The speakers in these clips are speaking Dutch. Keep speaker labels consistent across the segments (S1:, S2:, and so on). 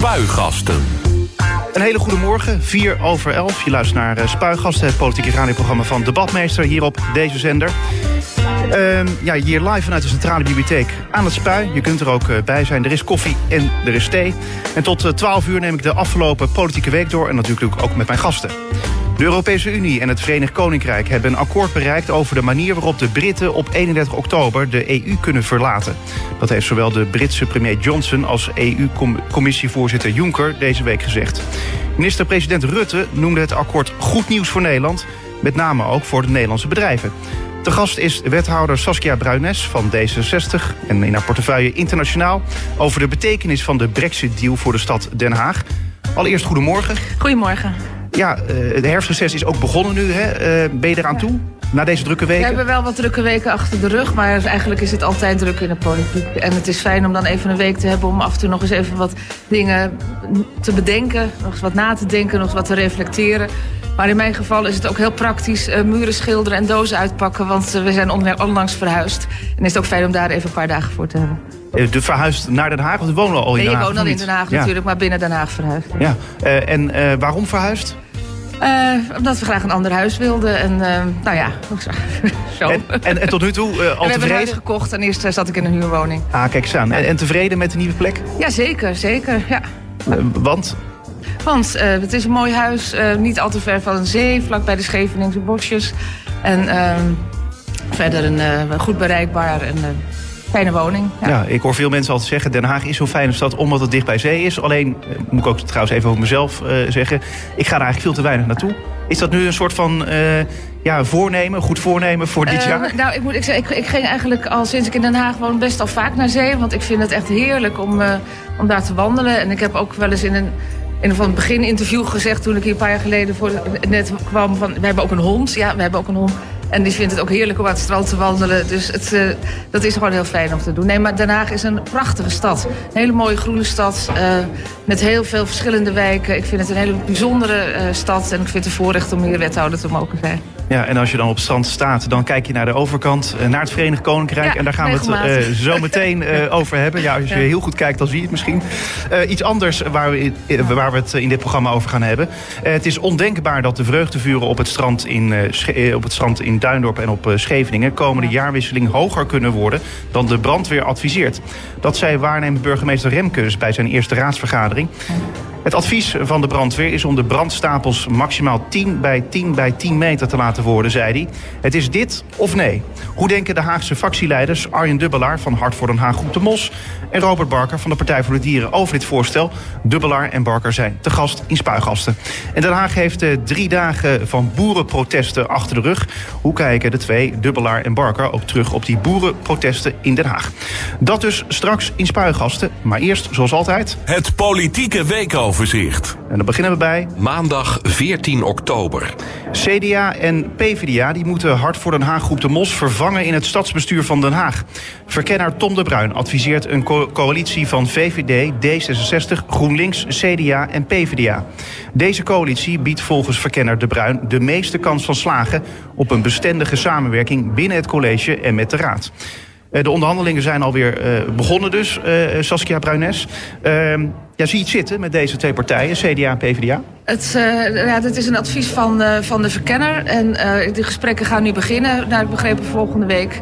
S1: Spuigasten.
S2: Een hele goede morgen, 4 over 11. Je luistert naar uh, Spuigasten, het politieke radioprogramma van Debatmeester hier op deze zender. Uh, ja, hier live vanuit de Centrale Bibliotheek aan het Spui. Je kunt er ook uh, bij zijn. Er is koffie en er is thee. En tot uh, 12 uur neem ik de afgelopen politieke week door. En natuurlijk ook met mijn gasten. De Europese Unie en het Verenigd Koninkrijk hebben een akkoord bereikt over de manier waarop de Britten op 31 oktober de EU kunnen verlaten. Dat heeft zowel de Britse premier Johnson als EU-commissievoorzitter Juncker deze week gezegd. Minister-president Rutte noemde het akkoord goed nieuws voor Nederland, met name ook voor de Nederlandse bedrijven. De gast is wethouder Saskia Bruines van D66 en in haar portefeuille internationaal over de betekenis van de Brexit-deal voor de stad Den Haag. Allereerst goedemorgen.
S3: Goedemorgen.
S2: Ja, de herfstreces is ook begonnen nu. Hè? Ben je eraan toe? Na deze drukke weken?
S3: We hebben wel wat drukke weken achter de rug, maar eigenlijk is het altijd druk in de politiek. En het is fijn om dan even een week te hebben om af en toe nog eens even wat dingen te bedenken, nog eens wat na te denken, nog eens wat te reflecteren. Maar in mijn geval is het ook heel praktisch uh, muren schilderen en dozen uitpakken, want uh, we zijn onlangs verhuisd. En is het ook fijn om daar even een paar dagen voor te hebben.
S2: De verhuisd naar Den Haag? Want we wonen al in
S3: nee,
S2: Den Haag.
S3: Nee, ik woon al in Den Haag natuurlijk, maar binnen Den Haag verhuisd.
S2: Ja. Uh, en uh, waarom verhuisd?
S3: Uh, omdat we graag een ander huis wilden. En uh, nou ja, zo.
S2: En, en, en, tot nu toe uh, al
S3: we
S2: tevreden?
S3: hebben een huis gekocht en eerst zat ik in een huurwoning.
S2: Ah, kijk eens aan. En, en tevreden met de nieuwe plek?
S3: Ja, zeker. zeker ja.
S2: want?
S3: Want het is een mooi huis. niet al te ver van een zee, vlak bij de Scheveningse bosjes. En ehm, verder een goed bereikbaar en fijne woning.
S2: Ja. ja. ik hoor veel mensen altijd zeggen... Den Haag is zo'n fijne stad omdat het dicht bij zee is. Alleen, moet ik ook trouwens even over mezelf uh, zeggen... ik ga er eigenlijk veel te weinig naartoe. Is dat nu een soort van uh, ja, voornemen, goed voornemen voor dit
S3: uh,
S2: jaar?
S3: Nou, ik moet ik zeggen, ik, ik, ging eigenlijk al sinds ik in Den Haag woon... best al vaak naar zee. Want ik vind het echt heerlijk om, om daar te wandelen. En ik heb ook wel eens in een... In een begin interview gezegd toen ik hier een paar jaar geleden voor net kwam van we hebben ook een hond. Ja, we hebben ook een hond. En die vindt het ook heerlijk om aan het strand te wandelen. Dus het, uh, dat is gewoon heel fijn om te doen. Nee, maar Den Haag is een prachtige stad. Een hele mooie groene stad. Uh, met heel veel verschillende wijken. Ik vind het een hele bijzondere uh, stad. En ik vind het een voorrecht om hier wethouder te mogen zijn.
S2: Ja, en als je dan op strand staat, dan kijk je naar de overkant, naar het Verenigd Koninkrijk.
S3: Ja,
S2: en daar gaan
S3: regelmatig.
S2: we het zo meteen over hebben. Ja, als je
S3: Ja.
S2: heel goed kijkt, dan zie je het misschien. iets anders waar we, waar we het in dit programma over gaan hebben. het is ondenkbaar dat de vreugdevuren op het strand in, op het strand in Duindorp en op Scheveningen komende jaarwisseling hoger kunnen worden dan de brandweer adviseert. Dat zei waarnemend burgemeester Remkes bij zijn eerste raadsvergadering. Het advies van de brandweer is om de brandstapels maximaal 10 bij 10 bij 10 meter te laten worden, zei hij. Het is dit of nee. Hoe denken de Haagse fractieleiders Arjen Dubbelaar van Hart voor Den Haag Groep de Mos en Robert Barker van de Partij voor de Dieren over dit voorstel? Dubbelaar en Barker zijn te gast in Spuigasten. En Den Haag heeft uh, drie dagen van boerenprotesten achter de rug. Hoe kijken de twee, Dubbelaar en Barker, ook terug op die boerenprotesten in Den Haag? Dat dus straks in Spuigasten. Maar eerst, zoals altijd...
S1: Het politieke
S2: En dan beginnen we bij...
S1: Maandag 14 oktober.
S2: CDA en PvdA die moeten Hart voor Den Haag Groep de Mos vervangen in het stadsbestuur van Den Haag. Verkenner Tom de Bruin adviseert een co coalitie van VVD, D66, GroenLinks, CDA en PvdA. Deze coalitie biedt volgens Verkenner de Bruin de meeste kans van slagen op een bestendige samenwerking binnen het college en met de raad. De onderhandelingen zijn alweer uh, begonnen dus, uh, Saskia Bruines. Ja, zie je het zitten met deze twee partijen, CDA en PvdA?
S3: Het, uh, ja, dit is een advies van, uh, van de verkenner. En uh, de gesprekken gaan nu beginnen, naar ik begrepen volgende week.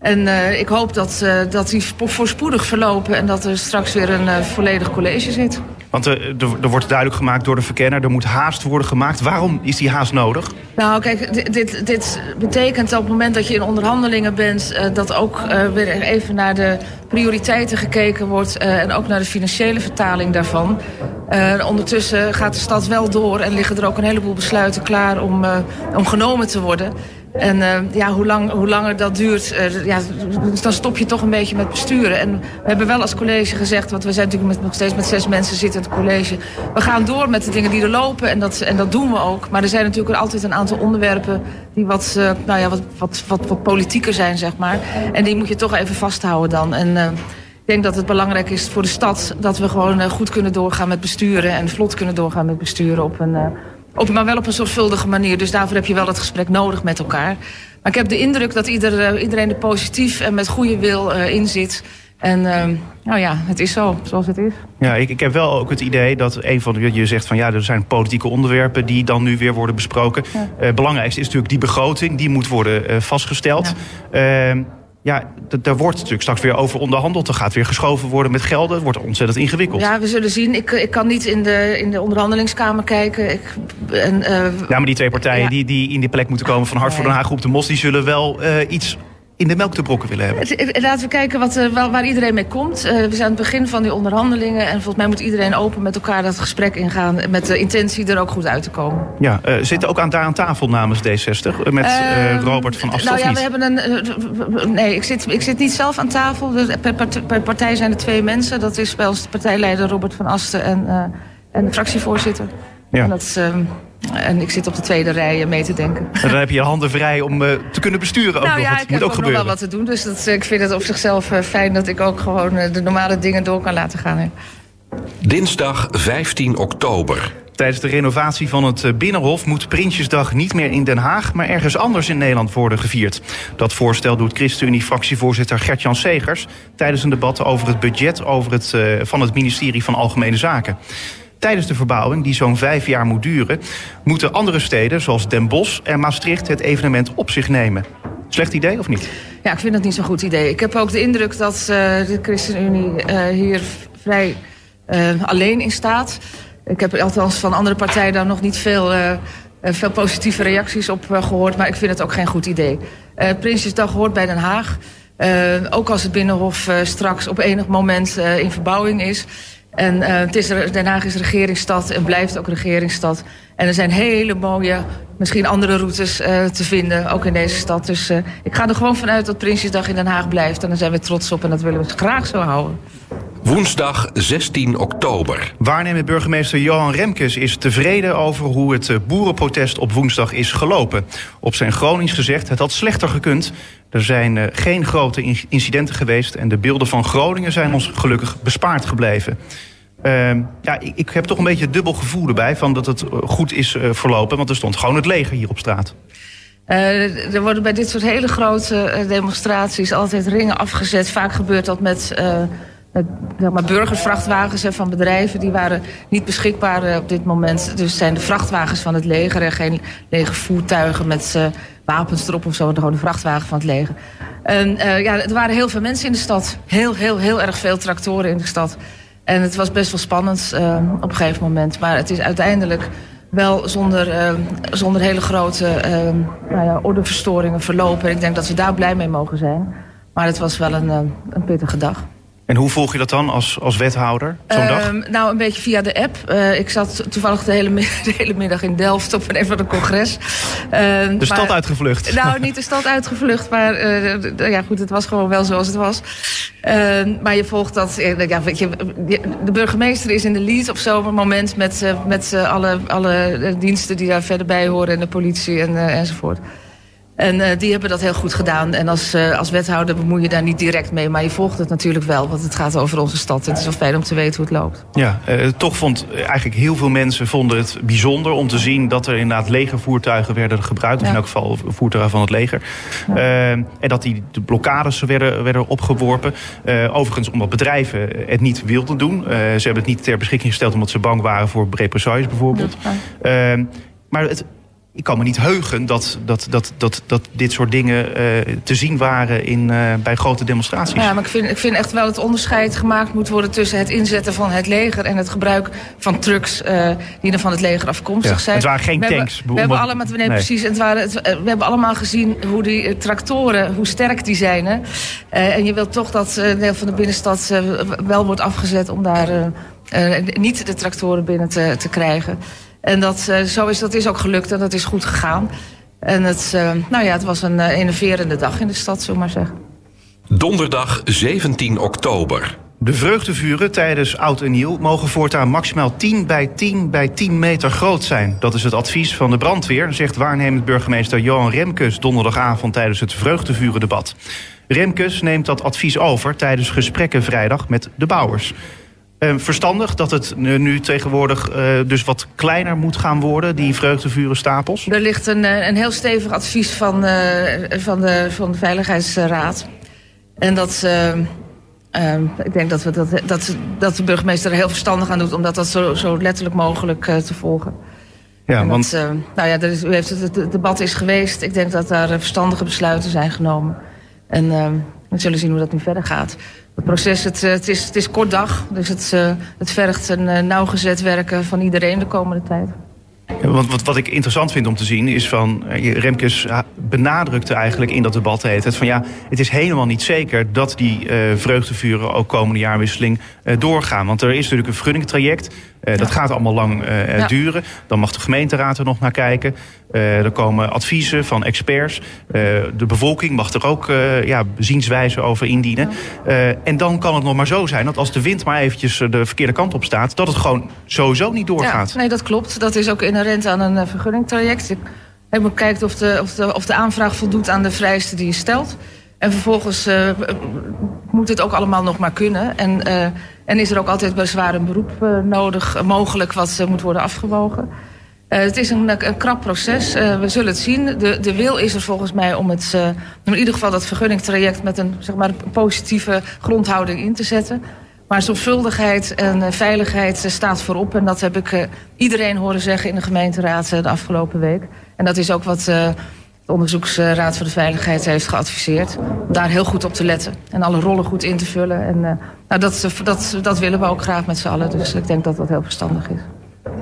S3: En ik hoop dat, dat die voorspoedig verlopen en dat er straks weer een volledig college zit.
S2: Want er, er wordt duidelijk gemaakt door de verkenner, er moet haast worden gemaakt. Waarom is die haast nodig?
S3: Nou, kijk, dit, dit betekent op het moment dat je in onderhandelingen bent... Uh, dat ook uh, weer even naar de prioriteiten gekeken wordt... En ook naar de financiële vertaling daarvan. Ondertussen gaat de stad wel door en liggen er ook een heleboel besluiten klaar om, om genomen te worden. En uh, ja, hoe, lang, hoe langer dat duurt, uh, ja, dan stop je toch een beetje met besturen. En we hebben wel als college gezegd, want we zijn natuurlijk met, nog steeds met zes mensen zitten in het college. We gaan door met de dingen die er lopen en dat, en dat doen we ook. Maar er zijn natuurlijk altijd een aantal onderwerpen die wat, uh, nou ja, wat, wat, wat, wat politieker zijn, zeg maar. En die moet je toch even vasthouden dan. En, ik denk dat het belangrijk is voor de stad dat we gewoon goed kunnen doorgaan met besturen. En vlot kunnen doorgaan met besturen op een, op, maar wel op een zorgvuldige manier. Dus daarvoor heb je wel het gesprek nodig met elkaar. Maar ik heb de indruk dat ieder, uh, iedereen er positief en met goede wil uh, in zit. En ehm, nou ja, het is zo, zoals het is.
S2: Ja, ik, ik heb wel ook het idee dat een van de, je zegt van ja, er zijn politieke onderwerpen die dan nu weer worden besproken.
S3: Ja.
S2: Eh, belangrijkste is natuurlijk die begroting, die moet worden eh, vastgesteld. Ehm, ja, daar wordt natuurlijk straks weer over onderhandeld. Er gaat weer geschoven worden met gelden. Het wordt ontzettend ingewikkeld. Ja,
S3: Ja, we zullen zien. Ik, ik kan niet in de, in de onderhandelingskamer kijken. Ik, en, eh,
S2: maar die twee partijen
S3: Ja.
S2: die, die in die plek moeten komen van Hart voor Den
S3: Nee.
S2: Haag, Groep de Mos, die zullen wel eh, iets in de melk te brokken willen hebben.
S3: Laten we kijken wat, eh, waar, iedereen mee komt. Eh, we zijn aan het begin van die onderhandelingen. En volgens mij moet iedereen open met elkaar dat gesprek ingaan. Met de intentie er ook goed uit te komen.
S2: Ja, eh, zitten ook aan, daar aan tafel namens D60 eh, met eh,
S3: Ehm,
S2: Robert van Asten
S3: Nou ja, we hebben een. Nee, ik zit, ik zit niet zelf aan tafel. Dus Per, per partij zijn er twee mensen. Dat is bij ons de partijleider Robert van Asten en, en de fractievoorzitter.
S2: Ja.
S3: En, dat, is, ehm, en ik zit op de tweede rij eh, mee te denken.
S2: En dan heb je je handen vrij om eh, te kunnen besturen. Ook
S3: nou
S2: nog.
S3: ja,
S2: Het
S3: ik
S2: moet
S3: heb
S2: ook
S3: nog wel
S2: gebeuren.
S3: wat te doen. Dus dat, eh, ik vind het op zichzelf fijn dat ik ook gewoon de normale dingen door kan laten gaan. hè.
S1: Dinsdag 15 oktober.
S2: Tijdens de renovatie van het Binnenhof moet Prinsjesdag niet meer in Den Haag, maar ergens anders in Nederland worden gevierd. Dat voorstel doet ChristenUnie-fractievoorzitter Gert-Jan Segers tijdens een debat over het budget over het, eh, van het ministerie van Algemene Zaken. Tijdens de verbouwing, die zo'n vijf jaar moet duren, moeten andere steden zoals Den Bosch en Maastricht het evenement op zich nemen. Slecht idee of niet?
S3: Ja, ik vind dat niet zo'n goed idee. Ik heb ook de indruk dat eh, de ChristenUnie eh, hier vrij eh, alleen in staat. Ik heb althans van andere partijen daar nog niet veel, veel positieve reacties op eh, gehoord. Maar ik vind het ook geen goed idee. Prinsjesdag hoort bij Den Haag. Ook als het Binnenhof straks op enig moment in verbouwing is. En eh, het is Den Haag is regeringsstad en blijft ook regeringsstad. En er zijn hele mooie, misschien andere routes eh, te vinden, ook in deze stad. Dus eh, ik ga er gewoon vanuit dat Prinsjesdag in Den Haag blijft. En daar zijn we trots op en dat willen we graag zo houden.
S1: Woensdag 16 oktober.
S2: Waarnemend burgemeester Johan Remkes is tevreden over hoe het boerenprotest op woensdag is gelopen. Op zijn Gronings gezegd, het had slechter gekund. Er zijn eh, geen grote in- incidenten geweest en de beelden van Groningen zijn ons gelukkig bespaard gebleven. Ehm, ja, ik, ik heb toch een beetje dubbel gevoel erbij van dat het eh, goed is eh, verlopen, want er stond gewoon het leger hier op straat.
S3: Eh, er worden bij dit soort hele grote demonstraties altijd ringen afgezet. Vaak gebeurt dat met, met maar burgervrachtwagens van bedrijven. Die waren niet beschikbaar op dit moment. Dus zijn de vrachtwagens van het leger en geen legervoertuigen met eh, wapens erop of zo. Gewoon de vrachtwagen van het leger. En eh, ja, er waren heel veel mensen in de stad. Heel, heel, heel erg veel tractoren in de stad. En het was best wel spannend eh, op een gegeven moment. Maar het is uiteindelijk wel zonder, eh, zonder hele grote nou ja, ordeverstoringen verlopen. Ik denk dat we daar blij mee mogen zijn. Maar het was wel een, een pittige dag.
S2: En hoe volg je dat dan als, als wethouder, zo'n dag?
S3: Ehm, nou, een beetje via de app. Eh, ik zat toevallig de hele, de hele middag in Delft op een van de congres. Ehm,
S2: De stad uitgevlucht.
S3: Nou, niet de stad uitgevlucht, maar eh, ja, goed, het was gewoon wel zoals het was. Ehm, maar je volgt dat. eh, Ja, weet je, de burgemeester is in de lead op zo'n moment met, met alle, alle diensten die daar verder bij horen en de politie en, enzovoort. En eh, die hebben dat heel goed gedaan. En als, eh, als wethouder bemoei je daar niet direct mee. Maar je volgt het natuurlijk wel, want het gaat over onze stad. Het is wel fijn om te weten hoe het loopt.
S2: Ja, eh, toch vond eigenlijk heel veel mensen vonden het bijzonder om te zien dat er inderdaad legervoertuigen werden gebruikt. Of
S3: Ja.
S2: in elk geval voertuigen van het leger. En dat die de blokkades werden, werden opgeworpen. Overigens omdat bedrijven het niet wilden doen. Ze hebben het niet ter beschikking gesteld omdat ze bang waren voor represailles bijvoorbeeld. Eh, maar het, ik kan me niet heugen dat, dat, dat, dat, dat dit soort dingen eh, te zien waren in, eh, bij grote demonstraties.
S3: Ja, maar ik vind, ik vind echt wel het onderscheid gemaakt moet worden tussen het inzetten van het leger en het gebruik van trucks eh, die er van het leger afkomstig
S2: Ja,
S3: zijn.
S2: het waren geen
S3: we
S2: tanks.
S3: Hebben, we hebben allemaal, nee,
S2: nee.
S3: precies. Het waren, het- we hebben allemaal gezien hoe die tractoren, hoe sterk die zijn. Hè? En je wilt toch dat een deel van de binnenstad wel wordt afgezet om daar niet de tractoren binnen te, te krijgen. En dat, eh, zo is, dat is ook gelukt en dat is goed gegaan. En het, eh, nou ja, het was een eh, enerverende dag in de stad, zullen we maar zeggen.
S1: Donderdag 17 oktober.
S2: De vreugdevuren tijdens Oud en Nieuw mogen voortaan maximaal 10 bij 10 bij 10 meter groot zijn. Dat is het advies van de brandweer, zegt waarnemend burgemeester Johan Remkes donderdagavond tijdens het vreugdevurendebat. Remkes neemt dat advies over tijdens gesprekken vrijdag met de bouwers. Eh, verstandig dat het nu tegenwoordig eh, dus wat kleiner moet gaan worden, die vreugdevurenstapels.
S3: Er ligt een, eh, een heel stevig advies van, eh, van, de, van de Veiligheidsraad. En dat, Ehm, ik denk dat, we dat, dat, dat de burgemeester er heel verstandig aan doet om dat, zo, zo letterlijk mogelijk uh, te volgen.
S2: Ja,
S3: En
S2: want
S3: dat, nou ja, er is, u heeft het, het, debat is geweest. Ik denk dat daar verstandige besluiten zijn genomen. En ehm, we zullen zien hoe dat nu verder gaat. Het proces, het, eh, het, is, het is kort dag. Dus het, eh, het vergt een eh, nauwgezet werken van iedereen de komende tijd.
S2: Ja, want wat, wat ik interessant vind om te zien is van... Remkes benadrukte eigenlijk in dat debat heet het van ja, het is helemaal niet zeker dat die vreugdevuren ook komende jaarwisseling doorgaan. Want er is natuurlijk een vergunningtraject. Eh, Dat gaat allemaal lang
S3: Ja.
S2: duren. Dan mag de gemeenteraad er nog naar kijken. Eh, er komen adviezen van experts. Eh, de bevolking mag er ook eh, ja, zienswijzen over indienen. En dan kan het nog maar zo zijn dat als de wind maar eventjes de verkeerde kant op staat... dat het gewoon sowieso niet doorgaat.
S3: Nee, dat klopt. Dat is ook inherent aan een vergunningtraject. Ik heb bekijkt of de, of, de, of de aanvraag voldoet aan de vereisten die je stelt. En vervolgens moet het ook allemaal nog maar kunnen. En, en is er ook altijd bij zwaar een beroep nodig, mogelijk, wat moet worden afgewogen. Uh, het is een, krap proces. Uh, we zullen het zien. De, de wil is er volgens mij om het, uh, in ieder geval dat vergunningtraject met een, zeg maar, positieve grondhouding in te zetten. Maar zorgvuldigheid en veiligheid staat voorop. En dat heb ik iedereen horen zeggen in de gemeenteraad de afgelopen week. En dat is ook wat de Onderzoeksraad voor de Veiligheid heeft geadviseerd. Om daar heel goed op te letten. En alle rollen goed in te vullen. En nou, dat, dat, dat willen we ook graag met z'n allen. Dus ik denk dat dat heel verstandig is.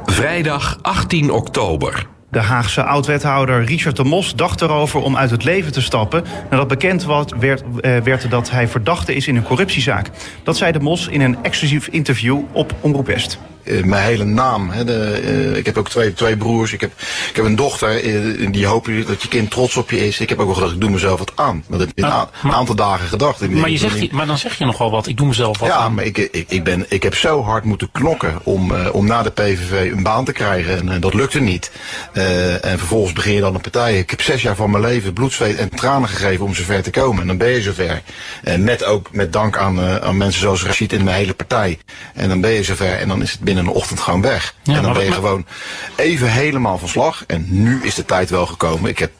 S1: Vrijdag 18 oktober.
S2: De Haagse oud-wethouder Richard de Mos dacht erover om uit het leven te stappen... nadat bekend werd, uh, werd dat hij verdachte is in een corruptiezaak. Dat zei de Mos in een exclusief interview op Omroep West.
S4: Uh, mijn hele naam. Hè, de, uh, ik heb ook twee, twee broers. Ik heb, ik heb een dochter. Uh, die hopen dat je kind trots op je is. Ik heb ook wel gedacht, ik doe mezelf wat aan. Dat heb ik
S5: Ah,
S4: een, een aantal dagen gedacht. Ik
S5: Maar, je zegt, je, maar dan zeg je nogal wat. Ik doe mezelf wat
S4: ja,
S5: aan.
S4: maar ik, ik, ik, ben, ik heb zo hard moeten knokken om, om na de PVV een baan te krijgen. En dat lukte niet. En vervolgens begin je dan een partij. Ik heb zes jaar van mijn leven bloed, zweet en tranen gegeven om zover te komen. En dan ben je zover. En met ook met dank aan, aan mensen zoals Rashid in mijn hele partij. En dan ben je zover. En dan is het binnen een ochtend gewoon weg.
S5: Ja,
S4: en dan ben je gewoon even helemaal van slag. En nu is de tijd wel gekomen. Ik heb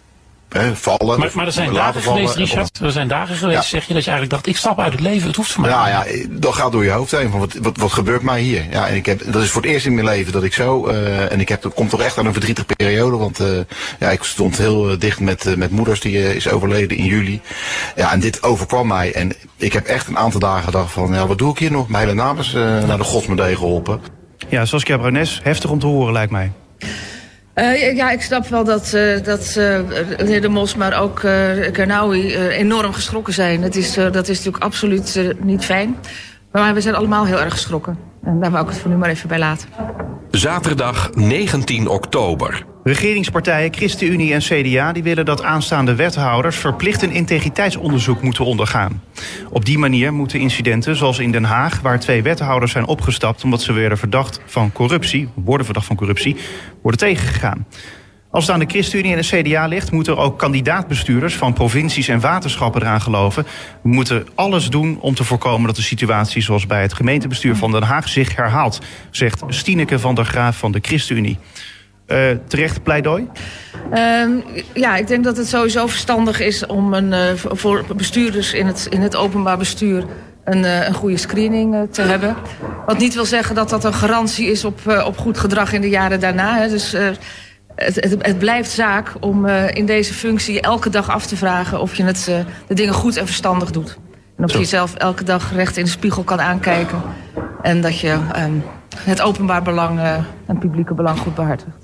S4: hè, vallen.
S5: Maar, maar er zijn dagen
S4: vallen
S5: geweest, Richard. Er zijn dagen geweest,
S4: Ja.
S5: zeg je, dat je eigenlijk dacht, ik stap uit het leven. Het hoeft voor mij.
S4: Nou ja, dat gaat door je hoofd heen. Van wat, wat, wat gebeurt mij hier? Ja, en ik heb, dat is voor het eerst in mijn leven dat ik zo. Uh, en ik heb, dat komt toch echt aan een verdrietige periode. Want uh, ja, ik stond heel uh, dicht met, met moeders die is overleden in juli. Ja, en dit overkwam mij. En ik heb echt een aantal dagen gedacht van, ja, wat doe ik hier nog? Mijn hele naam is naar de godsmedee geholpen.
S2: Ja, Saskia Brunes, heftig om te horen lijkt mij.
S3: Uh, ja, ik snap wel dat, uh, dat uh, meneer De Mos, maar ook Karnaui enorm geschrokken zijn. Het is, dat is natuurlijk absoluut niet fijn. Maar we zijn allemaal heel erg geschrokken. En daar wou ik het voor nu maar even bij laten.
S1: Zaterdag 19 oktober.
S2: Regeringspartijen ChristenUnie en CDA die willen dat aanstaande wethouders verplicht een integriteitsonderzoek moeten ondergaan. Op die manier moeten incidenten zoals in Den Haag, waar twee wethouders zijn opgestapt omdat ze werden verdacht van corruptie, worden verdacht van corruptie, worden tegengegaan. Als het aan de ChristenUnie en de CDA ligt, moeten er ook kandidaatbestuurders van provincies en waterschappen eraan geloven. We moeten alles doen om te voorkomen dat de situatie zoals bij het gemeentebestuur van Den Haag zich herhaalt, zegt Stineke van der Graaf van de ChristenUnie. Uh, terecht pleidooi?
S3: Um, ja, ik denk dat het sowieso verstandig is om een, uh, voor bestuurders in het, in het openbaar bestuur een, uh, een goede screening te hebben. Wat niet wil zeggen dat dat een garantie is op, op goed gedrag in de jaren daarna. Hè. Dus het, het, het, blijft zaak om in deze functie elke dag af te vragen of je het, de dingen goed en verstandig doet. En of je jezelf elke dag recht in de spiegel kan aankijken. En dat je um, het openbaar belang en het publieke belang goed behartigt.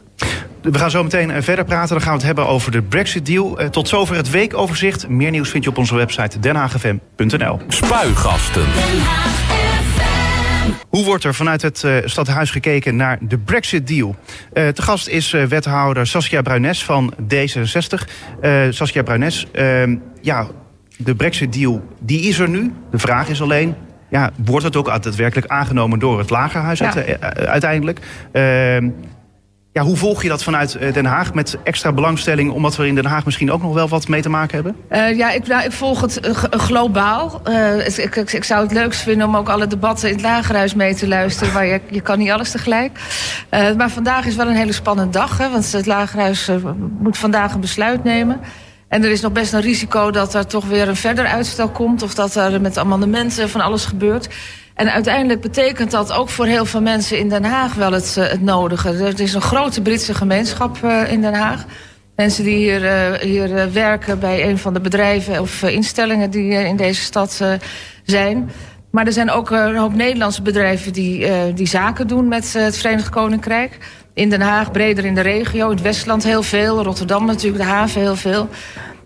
S2: We gaan zo meteen verder praten. Dan gaan we het hebben over de Brexit-deal. Tot zover het weekoverzicht. Meer nieuws vind je op onze website denhagfm.nl.
S1: Spuigasten.
S2: Hoe wordt er vanuit het uh, stadhuis gekeken naar de Brexit-deal? Uh, te gast is uh, wethouder Saskia Bruines van D66. Saskia Bruines, ja, de Brexit-deal die is er nu. De vraag is alleen, ja, wordt het ook daadwerkelijk aangenomen door het Lagerhuis ja. uiteindelijk? Ja, hoe volg je dat vanuit Den Haag met extra belangstelling... omdat we in Den Haag misschien ook nog wel wat mee te maken hebben?
S3: Uh, ja, ik, nou, ik, volg het uh, globaal. Ik, ik, ik, zou het leukst vinden om ook alle debatten in het Lagerhuis mee te luisteren... maar je, je kan niet alles tegelijk. maar vandaag is wel een hele spannende dag, hè, want het Lagerhuis moet vandaag een besluit nemen... En er is nog best een risico dat er toch weer een verder uitstel komt... of dat er met amendementen van alles gebeurt. En uiteindelijk betekent dat ook voor heel veel mensen in Den Haag wel het, uh, het nodige. Er is een grote Britse gemeenschap uh, in Den Haag. Mensen die hier, uh, hier werken bij een van de bedrijven of instellingen die in deze stad zijn. Maar er zijn ook een hoop Nederlandse bedrijven die, die zaken doen met het Verenigd Koninkrijk. In Den Haag, breder in de regio, in het Westland heel veel. Rotterdam natuurlijk, de haven heel veel.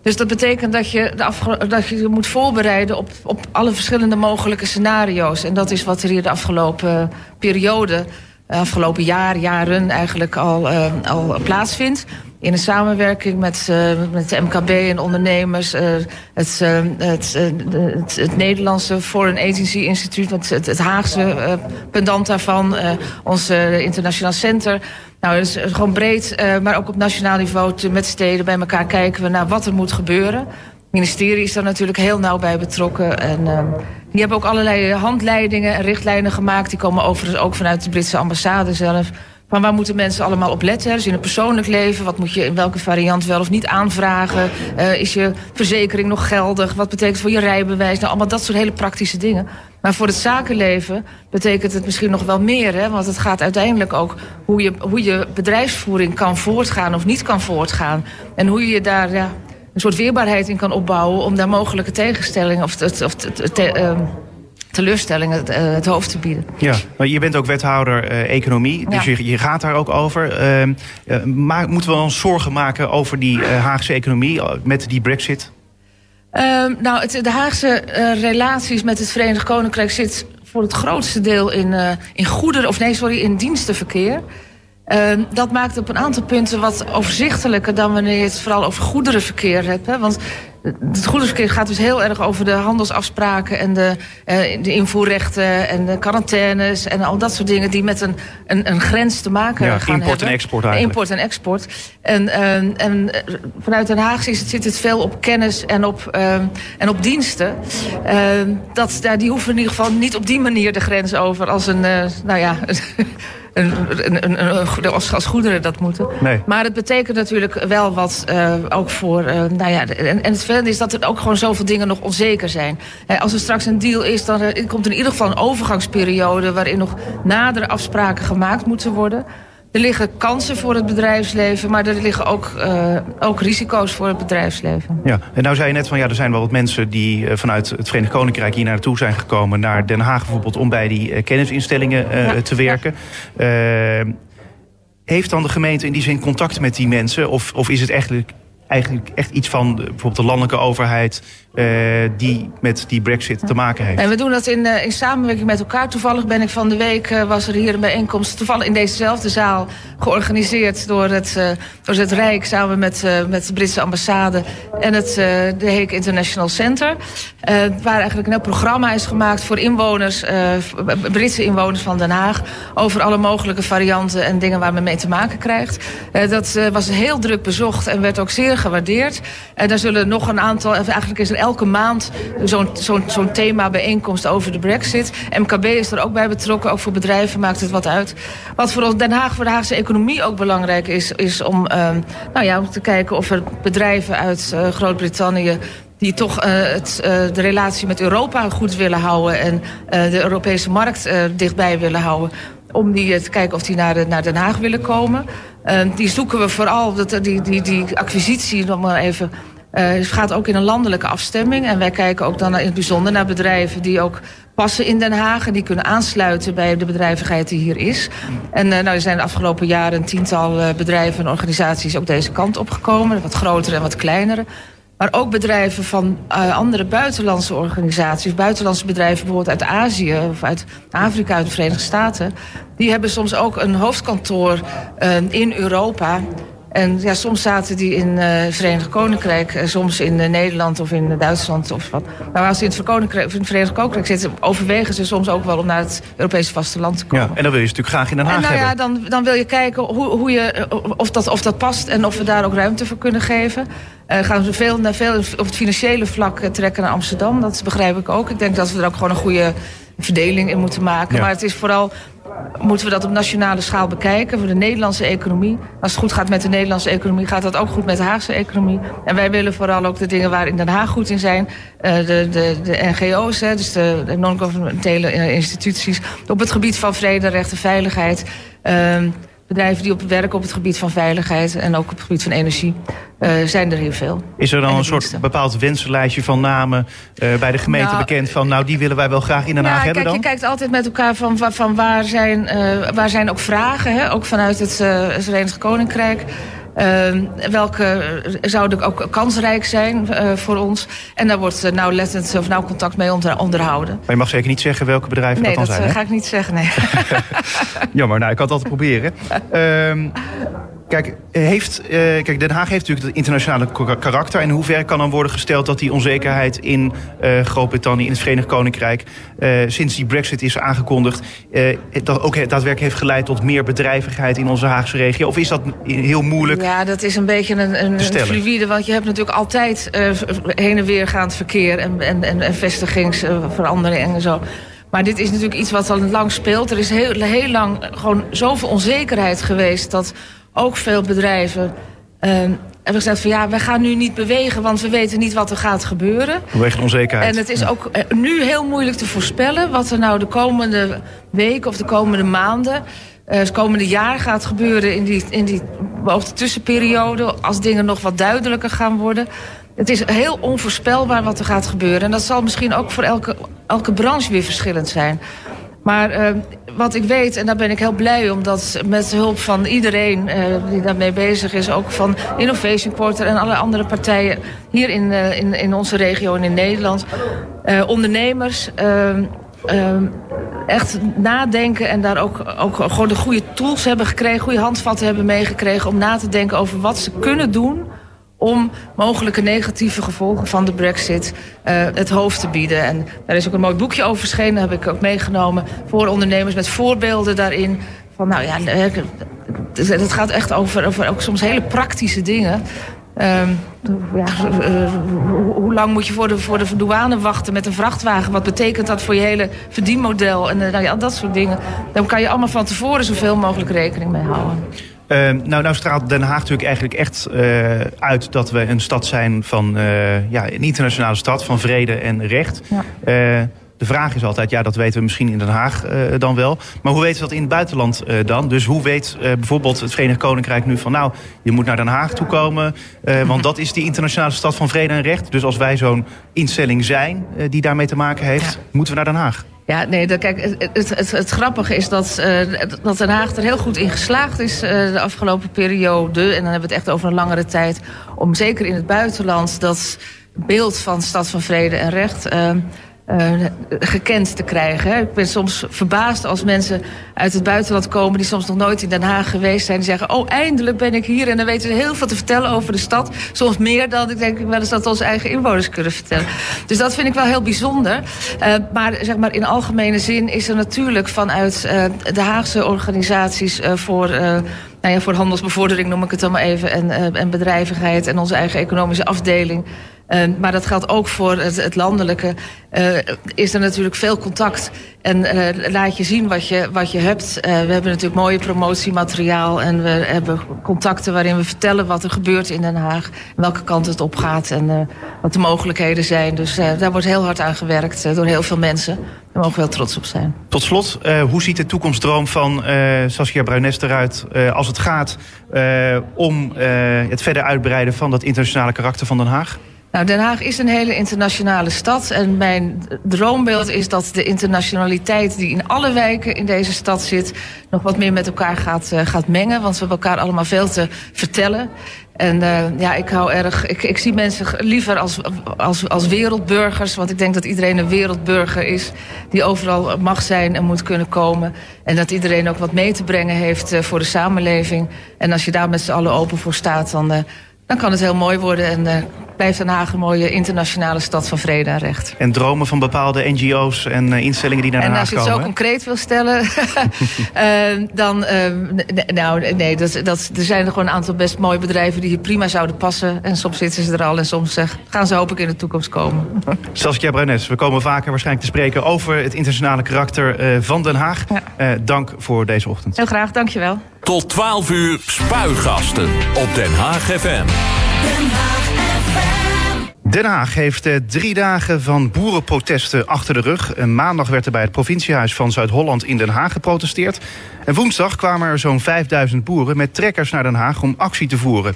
S3: Dus dat betekent dat je, de dat je moet voorbereiden op, op alle verschillende mogelijke scenario's. En dat is wat er hier de afgelopen periode, afgelopen jaar, jaren eigenlijk al, uh, al plaatsvindt. In een samenwerking met, uh, met de MKB en ondernemers, het, het, het, het, Nederlandse Foreign Agency Instituut, het, het, het Haagse pendant daarvan, ons internationaal center. Nou, dus gewoon breed, maar ook op nationaal niveau te, met steden bij elkaar kijken we naar wat er moet gebeuren. Ministerie is daar natuurlijk heel nauw bij betrokken. En uh, die hebben ook allerlei handleidingen en richtlijnen gemaakt. Die komen overigens ook vanuit de Britse ambassade zelf. Van waar moeten mensen allemaal op letten? Dus in het persoonlijk leven, wat moet je in welke variant wel of niet aanvragen? Uh, is je verzekering nog geldig? Wat betekent voor je rijbewijs? Nou, allemaal dat soort hele praktische dingen. Maar voor het zakenleven betekent het misschien nog wel meer. Hè? Want het gaat uiteindelijk ook hoe je, hoe je bedrijfsvoering kan voortgaan of niet kan voortgaan. En hoe je daar ja, een soort weerbaarheid in kan opbouwen om daar mogelijke tegenstellingen of, of, of te, uh, teleurstellingen het, uh, het, hoofd te bieden.
S2: Ja, maar je bent ook wethouder uh, economie, dus ja. je, je, gaat daar ook over. Uh, maar moeten we ons zorgen maken over die Haagse economie met die brexit?
S3: Um, nou, het, de Haagse relaties met het Verenigd Koninkrijk zit voor het grootste deel in, in goederen, of nee, sorry, in dienstenverkeer. Uh, dat maakt op een aantal punten wat overzichtelijker dan wanneer je het vooral over goederenverkeer hebt. Hè? Want het goederenverkeer gaat dus heel erg over de handelsafspraken en de, uh, de invoerrechten en de quarantaines en al dat soort dingen die met een, een, een grens te maken
S2: ja,
S3: gaan
S2: import
S3: hebben.
S2: en export eigenlijk.
S3: Import en export. En, uh, en vanuit Den Haag zit, zit het veel op kennis en op, uh, en op diensten. dat, ja, die hoeven in ieder geval niet op die manier de grens over als een, nou ja... Een, een, een, een, als, als goederen dat moeten.
S2: Nee.
S3: Maar het betekent natuurlijk wel wat uh, ook voor. Uh, nou ja, en, en het vervelende is dat er ook gewoon zoveel dingen nog onzeker zijn. Als er straks een deal is, dan uh, komt er in ieder geval een overgangsperiode waarin nog nadere afspraken gemaakt moeten worden. Er liggen kansen voor het bedrijfsleven, maar er liggen ook, uh, ook risico's voor het bedrijfsleven.
S2: Ja, en nou zei je net van ja, er zijn wel wat mensen die uh, vanuit het Verenigd Koninkrijk hier naartoe zijn gekomen, naar Den Haag bijvoorbeeld, om bij die uh, kennisinstellingen ja. te werken. Ja. heeft dan de gemeente in die zin contact met die mensen? Of, of is het eigenlijk, eigenlijk echt iets van bijvoorbeeld de landelijke overheid uh, die met die brexit te maken heeft.
S3: En we doen dat in, uh, in samenwerking met elkaar. Toevallig ben ik van de week, uh, was er hier een bijeenkomst... toevallig in dezezelfde zaal georganiseerd door het, door het Rijk... samen met, met de Britse ambassade en het de Hague International Center. waar eigenlijk een programma is gemaakt voor inwoners... Britse inwoners van Den Haag... over alle mogelijke varianten en dingen waar men mee te maken krijgt. dat was heel druk bezocht en werd ook zeer gewaardeerd. En daar zullen nog een aantal... eigenlijk is er elke maand zo'n thema bijeenkomst over de brexit. MKB is er ook bij betrokken, ook voor bedrijven maakt het wat uit. Wat voor Den Haag, voor de Haagse economie ook belangrijk is... is om, uh, nou ja, te kijken of er bedrijven uit uh, Groot-Brittannië die toch uh, het, uh, de relatie met Europa goed willen houden... en de Europese markt dichtbij willen houden... om die te kijken of die naar, naar Den Haag willen komen. die zoeken we vooral, dat, die, die, die acquisitie, nog maar even... Uh, het gaat ook in een landelijke afstemming. En wij kijken ook dan in het bijzonder naar bedrijven die ook passen in Den Haag. En die kunnen aansluiten bij de bedrijvigheid die hier is. En uh, nou, er zijn de afgelopen jaren een tiental uh, bedrijven en organisaties ook deze kant opgekomen. Wat grotere en wat kleinere. Maar ook bedrijven van andere buitenlandse organisaties. Buitenlandse bedrijven bijvoorbeeld uit Azië of uit Afrika, uit de Verenigde Staten. Die hebben soms ook een hoofdkantoor in Europa. En ja, soms zaten die in uh, het Verenigd Koninkrijk, uh, soms in uh, Nederland of in Duitsland of wat. Maar als ze in het, Koninkrijk, in het Verenigd Koninkrijk zitten, overwegen ze soms ook wel om naar het Europese vasteland te komen.
S2: Ja, en dan wil je ze natuurlijk graag in Den Haag
S3: en nou
S2: hebben.
S3: ja, dan, dan wil je kijken hoe, hoe je, of, dat, of dat past en of we daar ook ruimte voor kunnen geven. gaan we veel, veel op het financiële vlak trekken naar Amsterdam, dat begrijp ik ook. Ik denk dat we er ook gewoon een goede verdeling in moeten maken.
S2: Ja.
S3: Maar het is vooral moeten we dat op nationale schaal bekijken voor de Nederlandse economie. Als het goed gaat met de Nederlandse economie, gaat dat ook goed met de Haagse economie. En wij willen vooral ook de dingen waar in Den Haag goed in zijn. Uh, de, de, de NGO's, dus de, de non-governmentele instituties. Op het gebied van vrede, recht en veiligheid. Uh, bedrijven die op werken op het gebied van veiligheid en ook op het gebied van energie, uh, zijn er heel veel.
S2: Is er dan een soort bepaald wensenlijstje van namen uh, bij de gemeente nou, bekend van nou die willen wij wel graag in Den Haag
S3: ja,
S2: hebben
S3: kijk,
S2: dan?
S3: Je kijkt altijd met elkaar van, van, waar, zijn, uh, waar zijn ook vragen, hè? ook vanuit het, het Verenigd Koninkrijk. Uh, welke zouden ook kansrijk zijn uh, voor ons. En daar wordt uh, nauwlettend of nauw contact mee onder, onderhouden.
S2: Maar je mag zeker niet zeggen welke bedrijven
S3: nee,
S2: dat dan
S3: dat
S2: zijn.
S3: Nee, dat ga ik niet zeggen, nee.
S2: Jammer, nou, ik kan het altijd proberen. Kijk, heeft, uh, kijk, Den Haag heeft natuurlijk het internationale karakter. En in hoeverre kan dan worden gesteld dat die onzekerheid in uh, Groot-Brittannië, in het Verenigd Koninkrijk, uh, sinds die Brexit is aangekondigd, dat ook daadwerkelijk heeft geleid tot meer bedrijvigheid in onze Haagse regio? Of is dat heel moeilijk?
S3: Ja, dat is een beetje een, een, een fluïde, want je hebt natuurlijk altijd heen en weer gaand verkeer en, en, en, en vestigingsveranderingen en zo. Maar dit is natuurlijk iets wat al lang speelt. Er is heel, heel lang gewoon zoveel onzekerheid geweest dat ook veel bedrijven uh, hebben gezegd van ja, we gaan nu niet bewegen, want we weten niet wat er gaat gebeuren.
S2: Vanwege de onzekerheid.
S3: En het is ook nu heel moeilijk te voorspellen wat er nou de komende weken of de komende maanden, uh, het komende jaar gaat gebeuren in die, in die beoogde tussenperiode, als dingen nog wat duidelijker gaan worden. Het is heel onvoorspelbaar wat er gaat gebeuren. En dat zal misschien ook voor elke, elke branche weer verschillend zijn. Maar uh, wat ik weet, en daar ben ik heel blij om... dat met hulp van iedereen uh, die daarmee bezig is... ook van Innovation Porter en alle andere partijen... hier in, uh, in, in onze regio en in Nederland... ondernemers echt nadenken en daar ook, ook gewoon de goede tools hebben gekregen... goede handvatten hebben meegekregen om na te denken over wat ze kunnen doen om mogelijke negatieve gevolgen van de brexit uh, het hoofd te bieden. En daar is ook een mooi boekje over verschenen, heb ik ook meegenomen... voor ondernemers met voorbeelden daarin. Van nou ja, het gaat echt over, over ook soms hele praktische dingen... Um, ja, uh, hoe lang moet je voor de, voor de douane wachten met een vrachtwagen? Wat betekent dat voor je hele verdienmodel? En uh, nou ja, dat soort dingen. Daar kan je allemaal van tevoren zoveel mogelijk rekening mee houden.
S2: Uh, nou, nou straalt Den Haag natuurlijk eigenlijk echt uh, uit dat we een stad zijn van uh, ja, een internationale stad van vrede en recht. Ja. de vraag is altijd, ja, dat weten we misschien in Den Haag dan wel. Maar hoe weten we dat in het buitenland dan? Dus hoe weet bijvoorbeeld het Verenigd Koninkrijk nu van, nou, je moet naar Den Haag toe komen, want dat is die internationale stad van vrede en recht. Dus als wij zo'n instelling zijn die daarmee te maken heeft, ja. moeten we naar Den Haag.
S3: Ja, nee, dat, kijk, het, het, grappige is dat, uh, dat Den Haag er heel goed in geslaagd is uh, de afgelopen periode. En dan hebben we het echt over een langere tijd. Om zeker in het buitenland dat beeld van stad van vrede en recht uh, uh, gekend te krijgen. Ik ben soms verbaasd als mensen uit het buitenland komen... die soms nog nooit in Den Haag geweest zijn... die zeggen, oh, eindelijk ben ik hier... en dan weten ze heel veel te vertellen over de stad. Soms meer dan ik denk wel eens dat onze eigen inwoners kunnen vertellen. Dus dat vind ik wel heel bijzonder. Uh, maar zeg maar in algemene zin is er natuurlijk vanuit uh, de Haagse organisaties... voor... Nou ja, voor handelsbevordering noem ik het dan maar even. En, en bedrijvigheid en onze eigen economische afdeling. Uh, maar dat geldt ook voor het, het landelijke. Uh, is er natuurlijk veel contact. En uh, laat je zien wat je, wat je hebt. we hebben natuurlijk mooie promotiemateriaal. En we hebben contacten waarin we vertellen wat er gebeurt in Den Haag. Welke kant het op gaat en wat de mogelijkheden zijn. Dus daar wordt heel hard aan gewerkt door heel veel mensen. Daar mogen we wel trots op zijn.
S2: Tot slot, hoe ziet de toekomstdroom van Saskia Bruines eruit... als het gaat om het verder uitbreiden van dat internationale karakter van Den Haag?
S3: Nou, Den Haag is een hele internationale stad. En mijn droombeeld is dat de internationaliteit die in alle wijken in deze stad zit... nog wat meer met elkaar gaat, uh, gaat mengen. Want we hebben elkaar allemaal veel te vertellen. En uh, ja, ik hou erg. Ik, ik zie mensen liever als, als, als wereldburgers. Want ik denk dat iedereen een wereldburger is. Die overal mag zijn en moet kunnen komen. En dat iedereen ook wat mee te brengen heeft uh, voor de samenleving. En als je daar met z'n allen open voor staat, dan. Dan kan het heel mooi worden en blijft Den Haag een mooie internationale stad van vrede en recht.
S2: En dromen van bepaalde NGO's en uh, instellingen die naar Den Haag
S3: komen. En als je het zo concreet wil stellen, uh, dan, nou nee, dat, dat, er zijn er gewoon een aantal best mooie bedrijven die hier prima zouden passen. En soms zitten ze er al en soms gaan ze hopelijk in de toekomst komen.
S2: Saskia Bruines, we komen vaker waarschijnlijk te spreken over het internationale karakter van Den Haag. Ja. dank voor deze ochtend.
S3: Heel graag, dankjewel.
S1: Tot 12 uur spuigasten op Den Haag FM. Den Haag
S2: FM. Den Haag heeft eh, drie dagen van boerenprotesten achter de rug. Maandag werd er bij het provinciehuis van Zuid-Holland in Den Haag geprotesteerd. En woensdag kwamen er zo'n 5000 boeren met trekkers naar Den Haag om actie te voeren.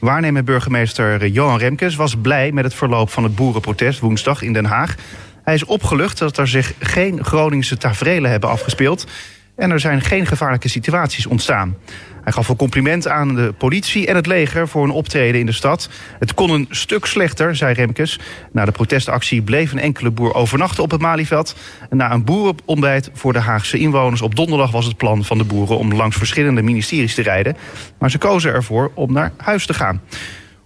S2: Waarnemer burgemeester Johan Remkes was blij met het verloop van het boerenprotest woensdag in Den Haag. Hij is opgelucht dat er zich geen Groningse taferelen hebben afgespeeld en er zijn geen gevaarlijke situaties ontstaan. Hij gaf een compliment aan de politie en het leger voor een optreden in de stad. Het kon een stuk slechter, zei Remkes. Na de protestactie bleef een enkele boer overnachten op het Malieveld. Na een boerenontbijt voor de Haagse inwoners op donderdag was het plan van de boeren om langs verschillende ministeries te rijden. Maar ze kozen ervoor om naar huis te gaan.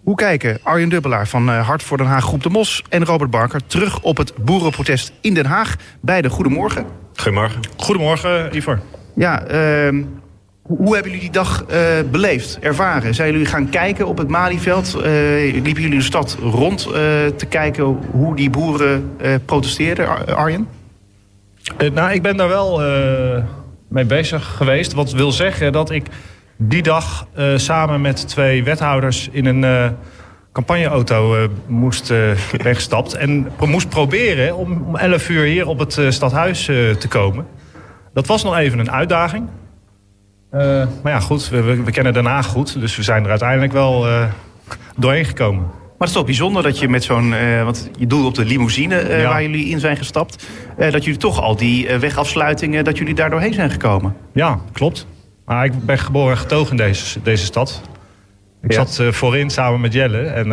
S2: Hoe kijken Arjen Dubbelaar van eh, Hart voor Den Haag Groep de Mos en Robert Barker terug op het boerenprotest in Den Haag? Beide goedemorgen.
S6: Goedemorgen.
S7: Goedemorgen, Ivor.
S2: Ja, uh, hoe hebben jullie die dag uh, beleefd, ervaren? Zijn jullie gaan kijken op het Malieveld? Uh, liepen jullie de stad rond uh, te kijken hoe die boeren protesteerden, Ar Arjen?
S7: nou, ik ben daar wel mee bezig geweest. Wat wil zeggen dat ik die dag samen met twee wethouders in een campagneauto moest weggestapt. En moest proberen om, om 11 uur hier op het stadhuis te komen. Dat was nog even een uitdaging. Uh, maar ja, goed, we, we, kennen Den Haag goed. Dus we zijn er uiteindelijk wel uh, doorheen gekomen.
S2: Maar het is toch bijzonder dat je met zo'n... Uh, want je doelde op de limousine ja. waar jullie in zijn gestapt... dat jullie toch al die wegafsluitingen... dat jullie daar doorheen zijn gekomen.
S7: Ja, klopt. Maar ik ben geboren en getogen in deze, deze stad. Ik ja. zat voorin samen met Jelle. En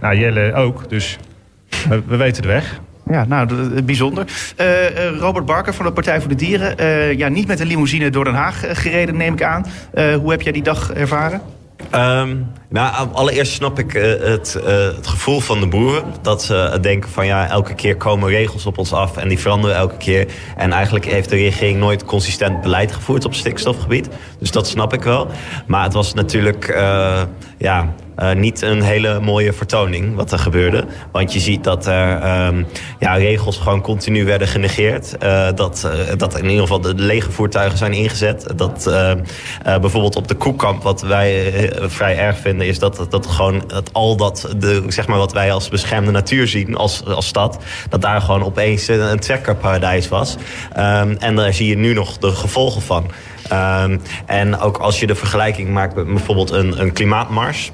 S7: nou, Jelle ook. Dus we, we weten de weg.
S2: Ja, nou, bijzonder. Uh, Robert Barker van de Partij voor de Dieren. Uh, ja, niet met een limousine door Den Haag gereden, neem ik aan. hoe heb jij die dag ervaren?
S6: Um, nou, allereerst snap ik uh, het, uh, het, gevoel van de boeren. Dat ze denken van ja, elke keer komen regels op ons af en die veranderen elke keer. En eigenlijk heeft de regering nooit consistent beleid gevoerd op stikstofgebied. Dus dat snap ik wel. Maar het was natuurlijk uh, ja, uh, niet een hele mooie vertoning wat er gebeurde. Want je ziet dat er um, ja, regels gewoon continu werden genegeerd. Uh, dat, uh, dat in ieder geval de lege voertuigen zijn ingezet. Dat bijvoorbeeld op de koekkamp, wat wij vrij erg vinden, is dat, dat gewoon dat al dat, de, zeg maar wat wij als beschermde natuur zien als, als stad, dat daar gewoon opeens een, trekkerparadijs was. Um, en daar zie je nu nog de gevolgen van. Um, en ook als je de vergelijking maakt met bijvoorbeeld een, een klimaatmars.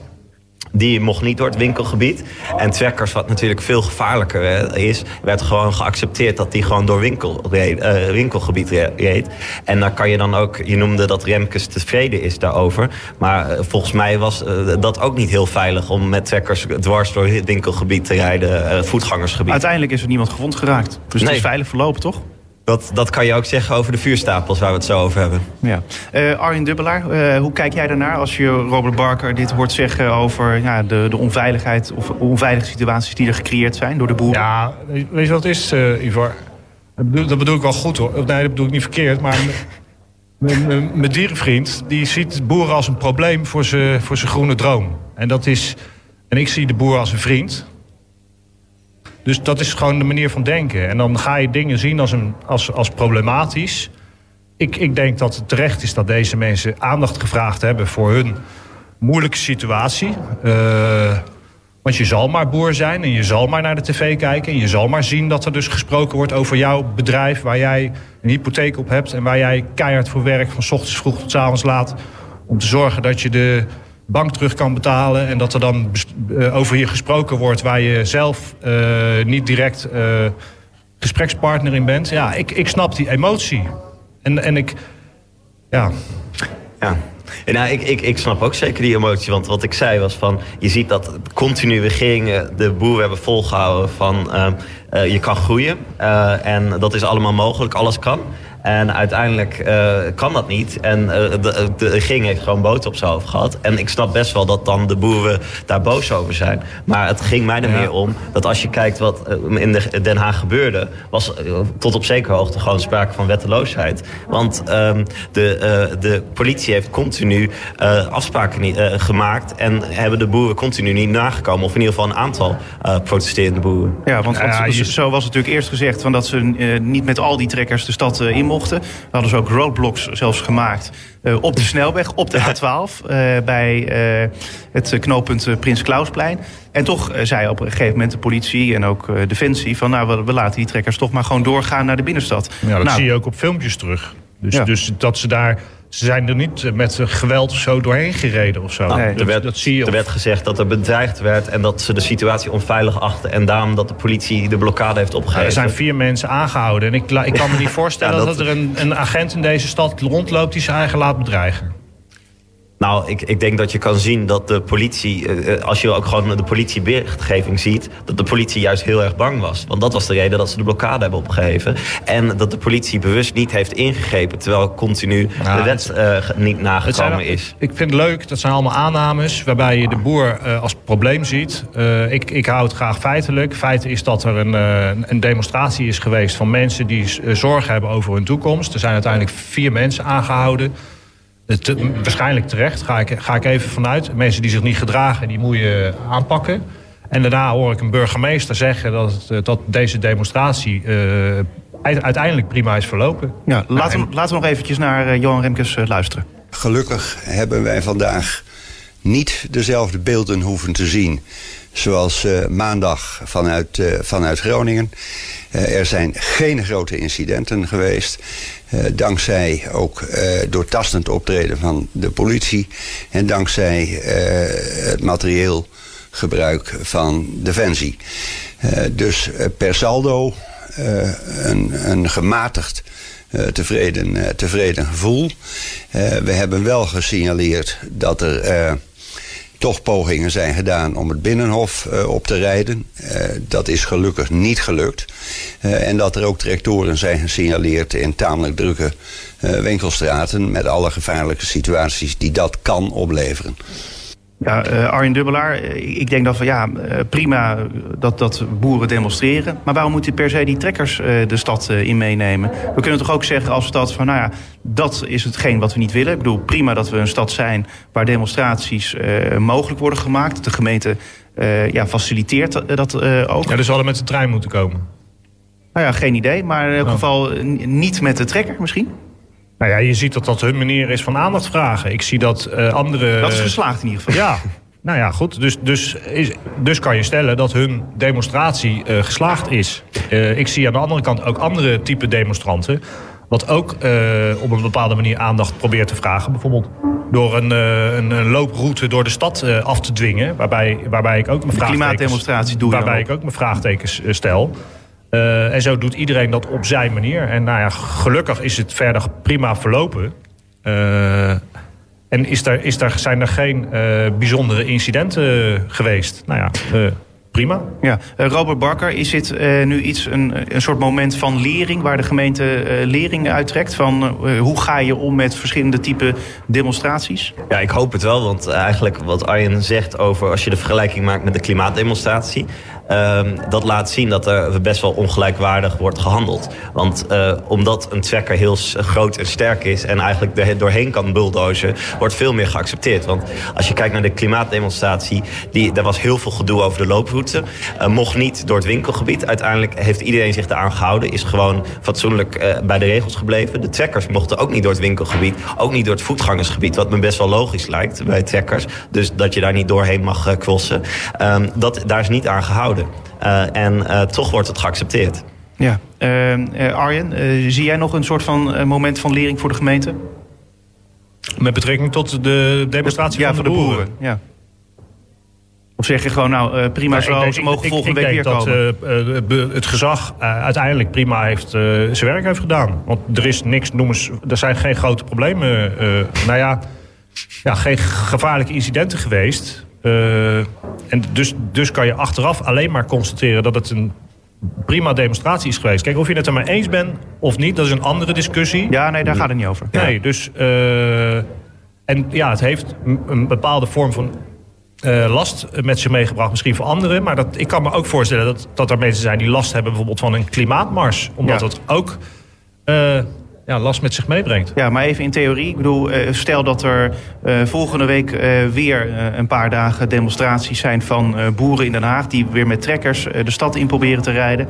S6: Die mocht niet door het winkelgebied. En Twekkers, wat natuurlijk veel gevaarlijker is... werd gewoon geaccepteerd dat die gewoon door winkel reed, uh, winkelgebied reed. En daar kan je dan ook... Je noemde dat Remkes tevreden is daarover. Maar uh, volgens mij was uh, dat ook niet heel veilig... om met Twekkers dwars door het winkelgebied te rijden. voetgangersgebied.
S2: Uiteindelijk is er niemand gewond geraakt. Dus nee. het is veilig verlopen, toch?
S6: Dat, dat kan je ook zeggen over de vuurstapels waar we het zo over hebben.
S2: Ja. Uh, Arjen Dubbelaar, uh, hoe kijk jij daarnaar als je Robert Barker dit hoort zeggen over ja, de, de onveiligheid of onveilige situaties die er gecreëerd zijn door de boeren?
S7: Ja, weet je wat het is, uh, Ivar? Dat bedoel, dat bedoel ik wel goed hoor. Nee, dat bedoel ik niet verkeerd, maar mijn dierenvriend die ziet boeren als een probleem voor zijn voor groene droom. En dat is. En ik zie de boer als een vriend. Dus dat is gewoon de manier van denken. En dan ga je dingen zien als, een, als, als problematisch. Ik, ik denk dat het terecht is dat deze mensen aandacht gevraagd hebben voor hun moeilijke situatie. Uh, want je zal maar boer zijn en je zal maar naar de tv kijken. En je zal maar zien dat er dus gesproken wordt over jouw bedrijf... waar jij een hypotheek op hebt en waar jij keihard voor werkt... van s ochtends vroeg tot s avonds laat... om te zorgen dat je de bank terug kan betalen. En dat er dan uh, over je gesproken wordt waar je zelf uh, niet direct uh, gesprekspartner in bent. Ja, ik, ik snap die emotie. En, en ik, ja.
S6: Ja. Nou, ik, ik, ik snap ook zeker die emotie. Want wat ik zei was van... Je ziet dat continu regeringen de boer hebben volgehouden van... Je kan groeien. En dat is allemaal mogelijk. Alles kan. En uiteindelijk eh, kan dat niet. En eh, de, de regering heeft gewoon boter op zijn hoofd gehad. En ik snap best wel dat dan de boeren daar boos over zijn. Maar het ging mij er meer om dat als je kijkt wat eh, in de Den Haag gebeurde... was tot op zekere hoogte gewoon sprake van wetteloosheid. Want ehm, de, eh, de politie heeft continu eh, afspraken niet, eh, gemaakt... en hebben de boeren continu niet nagekomen. Of in ieder geval een aantal eh, protesterende boeren.
S2: Ja, want, zo was het natuurlijk eerst gezegd... Van dat ze niet met al die trekkers de stad in We hadden ze ook roadblocks zelfs gemaakt eh, op de snelweg, op de A12... eh, bij eh, het knooppunt Prins Klausplein. En toch zei op een gegeven moment de politie en ook Defensie... van nou, we, we laten die trekkers toch maar gewoon doorgaan naar de binnenstad.
S7: Ja, dat
S2: nou,
S7: zie je ook op filmpjes terug. Dus,
S2: Ja.
S7: dus dat ze daar... Ze zijn er niet met geweld of zo doorheen gereden of zo.
S2: Nee.
S7: dat,
S6: Er werd,
S7: dat zie je.
S6: er werd gezegd dat er bedreigd werd en dat ze de situatie onveilig achten. En daarom dat de politie de blokkade heeft opgegeven.
S7: er zijn vier mensen aangehouden. En ik, ik kan me niet voorstellen
S6: Ja,
S7: dat,
S6: dat-
S7: er een, een agent in deze stad rondloopt die zijn eigen laat bedreigen.
S6: Nou, ik, ik denk dat je kan zien dat de politie, eh, eh, als je ook gewoon de politieberichtgeving ziet, dat de politie juist heel erg bang was. Want dat was de reden dat ze de blokkade hebben opgeheven. En dat de politie bewust niet heeft ingegrepen, terwijl continu de wet eh, niet nagekomen
S7: zijn,
S6: is.
S7: Ik vind het leuk, dat zijn allemaal aannames waarbij je de boer als probleem ziet. Ik, ik hou het graag feitelijk. Feit is dat er een, een demonstratie is geweest van mensen die eh, zorg hebben over hun toekomst. Er zijn uiteindelijk vier mensen aangehouden. Eh, te- waarschijnlijk terecht, ga ik, ga ik even vanuit. Mensen die zich niet gedragen, die moet je aanpakken. En daarna hoor ik een burgemeester zeggen dat, eh, dat deze demonstratie eh, uite- uiteindelijk prima is verlopen.
S2: ja, laten,
S7: Nou,
S2: we, laten we nog eventjes naar Johan Remkes luisteren.
S8: Gelukkig hebben wij vandaag niet dezelfde beelden hoeven te zien. Zoals eh, maandag vanuit, eh, vanuit Groningen. Eh, er zijn geen grote incidenten geweest. Dankzij ook doortastend optreden van de politie. En dankzij het materieel gebruik van Defensie. Dus per saldo een, een gematigd tevreden, tevreden gevoel. Eh, we hebben wel gesignaleerd dat er toch pogingen zijn gedaan om het Binnenhof eh, op te rijden. Eh, dat is gelukkig niet gelukt. Eh, en dat er ook trajectoren zijn gesignaleerd in tamelijk drukke winkelstraten... met alle gevaarlijke situaties die dat kan opleveren.
S2: Ja, eh, Arjen Dubbelaar, eh, ik denk dat van ja, eh, prima dat, dat boeren demonstreren. Maar waarom moeten per se die trekkers de stad in meenemen? We kunnen toch ook zeggen als stad van nou ja, dat is hetgeen wat we niet willen. Ik bedoel, prima dat we een stad zijn waar demonstraties mogelijk worden gemaakt. De gemeente ja, faciliteert dat- ook.
S7: Ja, dus we hadden met de trein moeten komen.
S2: Nou ja, geen idee, maar in elk
S7: Oh.
S2: geval niet met de trekker misschien.
S7: Nou ja, je ziet dat dat hun manier is van aandacht vragen. Ik zie dat eh, andere...
S2: Dat is geslaagd in ieder geval.
S7: Ja, nou ja, goed. Dus, dus, is, dus kan je stellen dat hun demonstratie eh, geslaagd is. Eh, ik zie aan de andere kant ook andere type demonstranten... wat ook op een bepaalde manier aandacht probeert te vragen. Bijvoorbeeld door een, een, een looproute door de stad af te dwingen... waarbij, waarbij ik ook mijn
S2: De
S7: vraagtekens...
S2: klimaatdemonstratie doe je
S7: Waarbij ik ook mijn vraagtekens stel... Eh, en zo doet iedereen dat op zijn manier. En nou ja, gelukkig is het verder prima verlopen. Eh, en is er, is er, zijn er geen eh, bijzondere incidenten geweest? Nou ja, eh, prima.
S2: Ja, eh, Robert Barker, is dit eh, nu iets, een, een soort moment van lering... waar de gemeente eh, lering uittrekt? Van eh, hoe ga je om met verschillende type demonstraties?
S6: Ja, ik hoop het wel. Want eigenlijk wat Arjen zegt over als je de vergelijking maakt met de klimaatdemonstratie. Ehm, dat laat zien dat er best wel ongelijkwaardig wordt gehandeld. Want eh, omdat een trekker heel groot en sterk is en eigenlijk er doorheen kan bulldozen, wordt veel meer geaccepteerd. Want als je kijkt naar de klimaatdemonstratie, die, daar was heel veel gedoe over de looproute. Eh, mocht niet door het winkelgebied. Uiteindelijk heeft iedereen zich daaraan gehouden, is gewoon fatsoenlijk eh, bij de regels gebleven. De trekkers mochten ook niet door het winkelgebied, ook niet door het voetgangersgebied, wat me best wel logisch lijkt bij trekkers. Dus dat je daar niet doorheen mag crossen. Ehm, dat, daar is niet aan gehouden. Eh, en eh, toch wordt het geaccepteerd.
S2: Ja. Eh, eh, Arjen, zie jij nog een soort van moment van lering voor de gemeente?
S7: Met betrekking tot de demonstratie
S2: ja,
S7: van de, boeren.
S2: Ja. Of zeg je gewoon, nou eh, prima
S7: Ja,
S2: zo,
S7: ik denk-
S2: ze mogen
S7: ik-
S2: volgende
S7: ik
S2: week weer
S7: denk
S2: komen.
S7: dat eh, eh, be- het gezag eh, uiteindelijk prima heeft, eh, zijn werk heeft gedaan. Want er is niks, noemens, er zijn geen grote problemen. eh nou ja, ja, geen gevaarlijke incidenten geweest. Eh, en dus, dus kan je achteraf alleen maar constateren dat het een prima demonstratie is geweest. Kijk, of je het er maar eens bent of niet, dat is een andere discussie.
S2: Ja, nee, daar gaat het niet over.
S7: Nee, dus... eh, en ja, het heeft een- bepaalde vorm van eh, last met zich meegebracht. Misschien voor anderen. Maar dat, ik kan me ook voorstellen dat, dat er mensen zijn die last hebben... bijvoorbeeld van een klimaatmars. Omdat
S2: Ja.
S7: het ook ja, last met zich meebrengt.
S2: Ja, maar even in theorie. Ik bedoel, eh, stel dat er eh, volgende week eh, weer een paar dagen demonstraties zijn van boeren in Den Haag... die weer met trekkers de stad in proberen te rijden.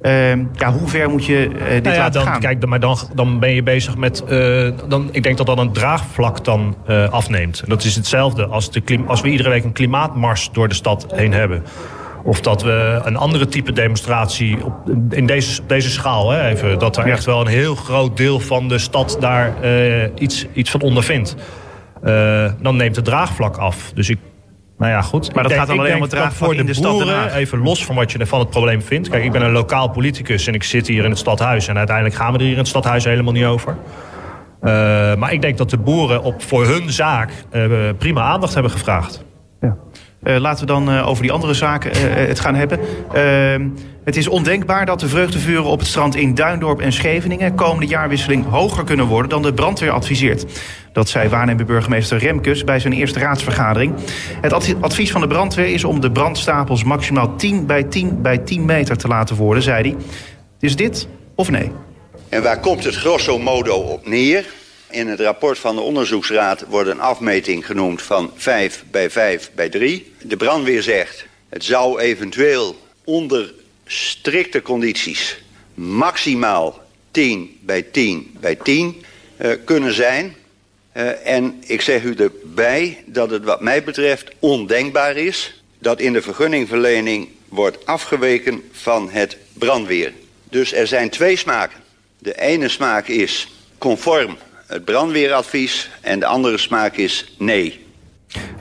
S2: Eh, ja, hoe ver moet je dit
S7: Nou ja,
S2: laten
S7: dan,
S2: gaan?
S7: Kijk, maar dan, dan ben je bezig met. dan, ik denk dat dan een draagvlak dan afneemt. Dat is hetzelfde als, de klim, als we iedere week een klimaatmars door de stad heen hebben. Of dat we een andere type demonstratie op, in deze, op deze schaal, hè, even, dat er echt wel een heel groot deel van de stad daar eh, iets, iets van ondervindt. Eh, dan neemt het draagvlak af. Dus ik. Nou ja, goed.
S2: Maar dat
S7: denk-
S2: gaat alleen om het draagvlak
S7: voor de boeren. Even los van wat je van het probleem vindt. Kijk, ik ben een lokaal politicus en ik zit hier in het stadhuis. En uiteindelijk gaan we er hier in het stadhuis helemaal niet over. Eh, maar ik denk dat de boeren op, voor hun zaak prima aandacht hebben gevraagd.
S2: Ja. Eh, laten we dan eh, over die andere zaken eh, het gaan hebben. Ehm, het is ondenkbaar dat de vreugdevuren op het strand in Duindorp en Scheveningen... komende jaarwisseling hoger kunnen worden dan de brandweer adviseert. Dat zei waarnemende burgemeester Remkes bij zijn eerste raadsvergadering. Het advi- advies van de brandweer is om de brandstapels maximaal 10 bij 10 bij 10 meter te laten worden, zei hij. Is dit of nee?
S8: En waar komt het grosso modo op neer? In het rapport van de onderzoeksraad wordt een afmeting genoemd van 5 bij 5 bij 3. De brandweer zegt, het zou eventueel onder strikte condities maximaal 10 bij 10 bij 10 eh, kunnen zijn. Eh, en ik zeg u erbij dat het wat mij betreft ondenkbaar is dat in de vergunningverlening wordt afgeweken van het brandweer. Dus er zijn twee smaken. De ene smaak is conform het brandweeradvies en de andere smaak is nee.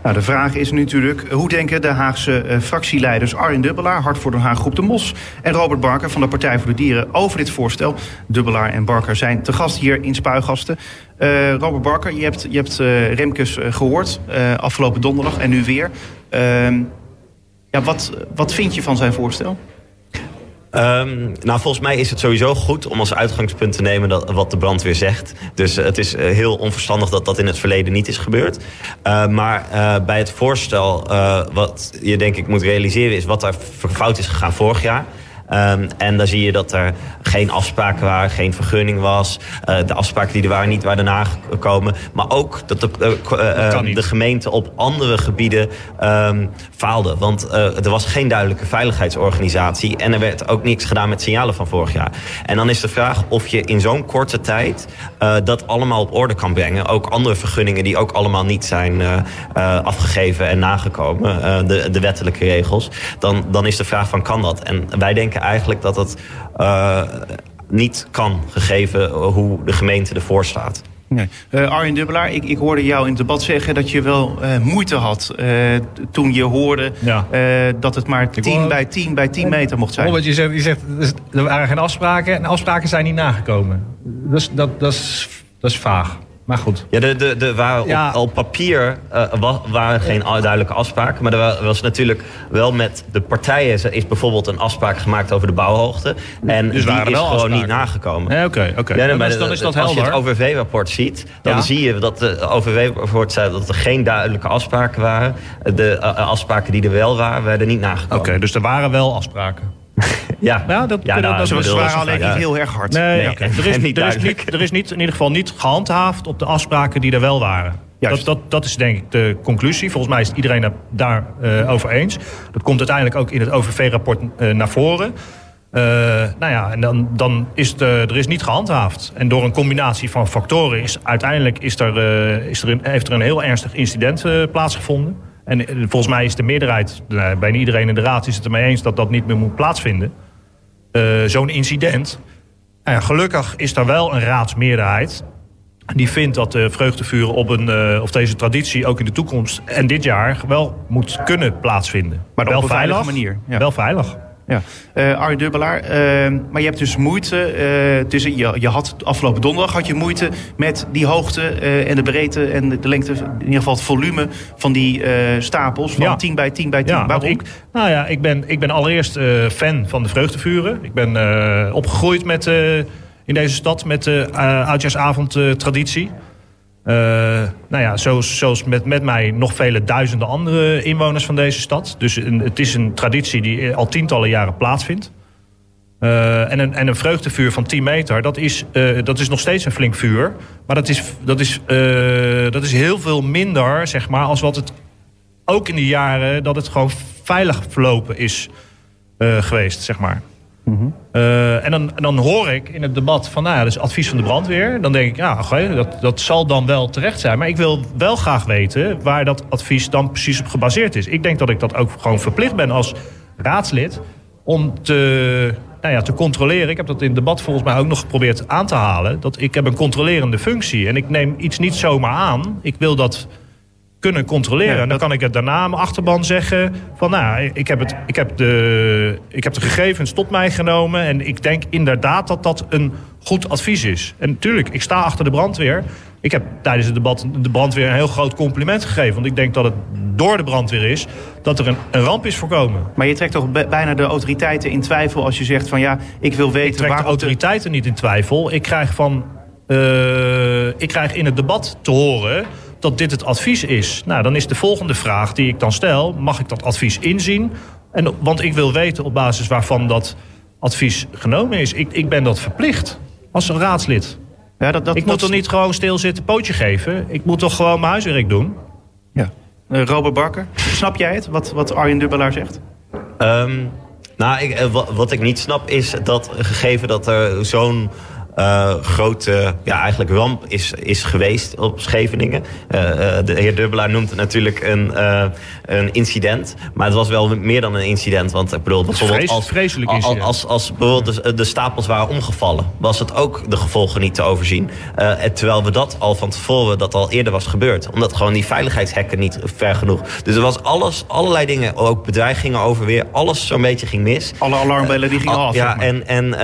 S2: Nou, de vraag is natuurlijk, hoe denken de Haagse eh, fractieleiders Arjen Dubbelaar, Hart voor Den Haag Groep de Mos en Robert Barker van de Partij voor de Dieren over dit voorstel? Dubbelaar en Barker zijn te gast hier in Spuigasten. Eh, Robert Barker, je hebt, je hebt eh, Remkes eh, gehoord eh, afgelopen donderdag en nu weer. Ehm, ja, wat, wat vind je van zijn voorstel?
S6: Ehm, nou, volgens mij is het sowieso goed om als uitgangspunt te nemen dat, wat de brandweer zegt. Dus eh, het is eh, heel onverstandig dat dat in het verleden niet is gebeurd. Eh, maar eh, bij het voorstel, wat je denk ik moet realiseren, is wat er fout is gegaan vorig jaar. Ehm, en dan zie je dat er geen afspraken waren, geen vergunning was. Eh, de afspraken die er waren niet waren daarna gekomen. Maar ook dat de,
S7: niet.
S6: de gemeente op andere gebieden ehm, faalde. Want er was geen duidelijke veiligheidsorganisatie. En er werd ook niks gedaan met signalen van vorig jaar. En dan is de vraag of je in zo'n korte tijd dat allemaal op orde kan brengen. Ook andere vergunningen die ook allemaal niet zijn afgegeven en nagekomen. de, de wettelijke regels. Dan, dan is de vraag van kan dat? En wij denken eigenlijk dat het eh, niet kan. Gegeven hoe de gemeente ervoor staat.
S2: Nee. Eh, Arjen Dubbelaar, ik, ik hoorde jou in het debat zeggen dat je wel eh, moeite had eh, toen je hoorde
S7: Ja.
S2: eh, dat het maar 10
S7: hoor-
S2: bij 10 bij 10 meter mocht zijn.
S7: Robert, je zegt, je zegt er waren geen afspraken en afspraken zijn niet nagekomen. Dus dat, dat, is, dat is vaag. Maar goed.
S6: Ja, de, de, de waren op,
S7: Ja.
S6: op papier eh, wa- waren geen duidelijke afspraken. Maar er wa- was natuurlijk wel met de partijen... Er is bijvoorbeeld een afspraak gemaakt over de bouwhoogte. En
S7: Dus
S6: die
S7: waren
S6: is
S7: wel
S6: gewoon
S7: afspraken.
S6: niet nagekomen.
S7: Ja, Oké, oké.
S6: Ja,
S7: Dan
S6: maar
S7: dan is dat
S6: Als je het
S7: helder.
S6: OVV-rapport ziet, dan
S7: Ja.
S6: zie je dat de OVV-rapport zei dat er geen duidelijke afspraken waren. De eh, eh, afspraken die er wel waren, werden niet nagekomen.
S7: Oké, dus er waren wel afspraken.
S6: Ja,
S7: Ja, dat- dat-
S6: nou,
S7: dat-
S2: waren alleen
S6: ja.
S2: niet heel erg hard.
S7: Nee, er, is,
S6: niet
S7: er, is niet, er is niet, in ieder geval niet gehandhaafd op de afspraken die er wel waren.
S2: Juist.
S7: Dat, dat, dat is denk ik de conclusie. Volgens mij is iedereen het daar eh, over eens. Dat komt uiteindelijk ook in het OVV-rapport eh, naar voren. Eh, nou ja, en dan, dan is het, er is niet gehandhaafd. En door een combinatie van factoren is uiteindelijk is er, is er een, heeft er een heel ernstig incident eh, plaatsgevonden. En eh, volgens mij is de meerderheid, nou, bijna iedereen in de raad is het ermee eens dat dat niet meer moet plaatsvinden. Eh, Zo'n incident. Nou ja, gelukkig is er wel een raadsmeerderheid die vindt dat de vreugdevuren op een, eh, of deze traditie ook in de toekomst en dit jaar wel moet kunnen plaatsvinden.
S2: Maar
S7: wel
S2: op een veilige
S7: veilig,
S2: manier, ja.
S7: Wel veilig.
S2: Ja. Uh, Arjen Dubbelaar, uh, maar je hebt dus moeite. Uh, dus je, je had afgelopen donderdag had je moeite met die hoogte en de breedte en de, lengte, in ieder geval het volume van die stapels van
S7: Ja.
S2: 10 bij 10 bij 10.
S7: Ja, want
S2: Waarom?
S7: ik, nou ja, ik ben, ik ben allereerst eh, fan van de vreugdevuren. Ik ben eh, opgegroeid met, eh, in deze stad met de uh, oudjaarsavond-traditie. Eh, nou ja, zoals, zoals met, met mij nog vele duizenden andere inwoners van deze stad. Dus het is een traditie die al tientallen jaren plaatsvindt. Eh, en, een, en een vreugdevuur van 10 meter, dat is, eh, dat is nog steeds een flink vuur. Maar dat is, dat is, eh, dat is heel veel minder, zeg maar, als wat het ook in de jaren dat het gewoon veilig verlopen is eh, geweest, zeg maar. Eh, en, dan, dan hoor ik in het debat van, nou ja, is advies van de brandweer. Dan denk ik, ja, oké, dat, dat zal dan wel terecht zijn. Maar ik wil wel graag weten waar dat advies dan precies op gebaseerd is. Ik denk dat ik dat ook gewoon verplicht ben als raadslid om te, nou ja, te controleren. Ik heb dat in het debat volgens mij ook nog geprobeerd aan te halen. Dat ik heb een controlerende functie en ik neem iets niet zomaar aan. Ik wil dat kunnen controleren.
S2: Ja,
S7: en dan
S2: dat-
S7: kan ik het daarna aan mijn achterban zeggen van nou, ik heb, het, ik, heb de, ik heb de gegevens tot mij genomen en ik denk inderdaad dat dat een goed advies is. En natuurlijk, ik sta achter de brandweer. Ik heb tijdens het debat de brandweer een heel groot compliment gegeven. Want ik denk dat het door de brandweer is dat er een, een ramp is voorkomen.
S2: Maar je trekt toch bijna de autoriteiten in twijfel als je zegt van ja, ik wil weten
S7: Ik trek
S2: waar
S7: de autoriteiten niet in twijfel. Ik krijg, van, eh, ik krijg in het debat te horen dat dit het advies is. Nou, dan is de volgende vraag die ik dan stel... mag ik dat advies inzien? En, want ik wil weten op basis waarvan dat advies genomen is. Ik, ik ben dat verplicht als een raadslid.
S2: Ja, dat, dat,
S7: ik
S2: dat-
S7: moet toch niet gewoon stilzitten pootje geven? Ik moet toch gewoon mijn huiswerk doen?
S2: Ja. Eh, Robert Barker, snap jij het, wat, wat Arjen Dubbelaar zegt?
S6: Ehm, nou, ik, eh, wa- wat ik niet snap is dat gegeven dat er zo'n eh, grote ja, eigenlijk ramp is, is geweest op Scheveningen. Eh, eh, de heer Dubbelaar noemt het natuurlijk een, een incident. Maar het was wel meer dan een incident. Want ik bedoel, bijvoorbeeld als,
S7: vreselijk incident.
S6: als, als bijvoorbeeld de, de stapels waren omgevallen, was het ook de gevolgen niet te overzien. En terwijl we dat al van tevoren, dat al eerder was gebeurd. Omdat gewoon die veiligheidshekken niet ver genoeg. Dus er was alles, allerlei dingen, ook bedreigingen over weer. Alles zo'n beetje ging mis.
S2: Alle alarmbellen die gingen af.
S6: Ja, en, en,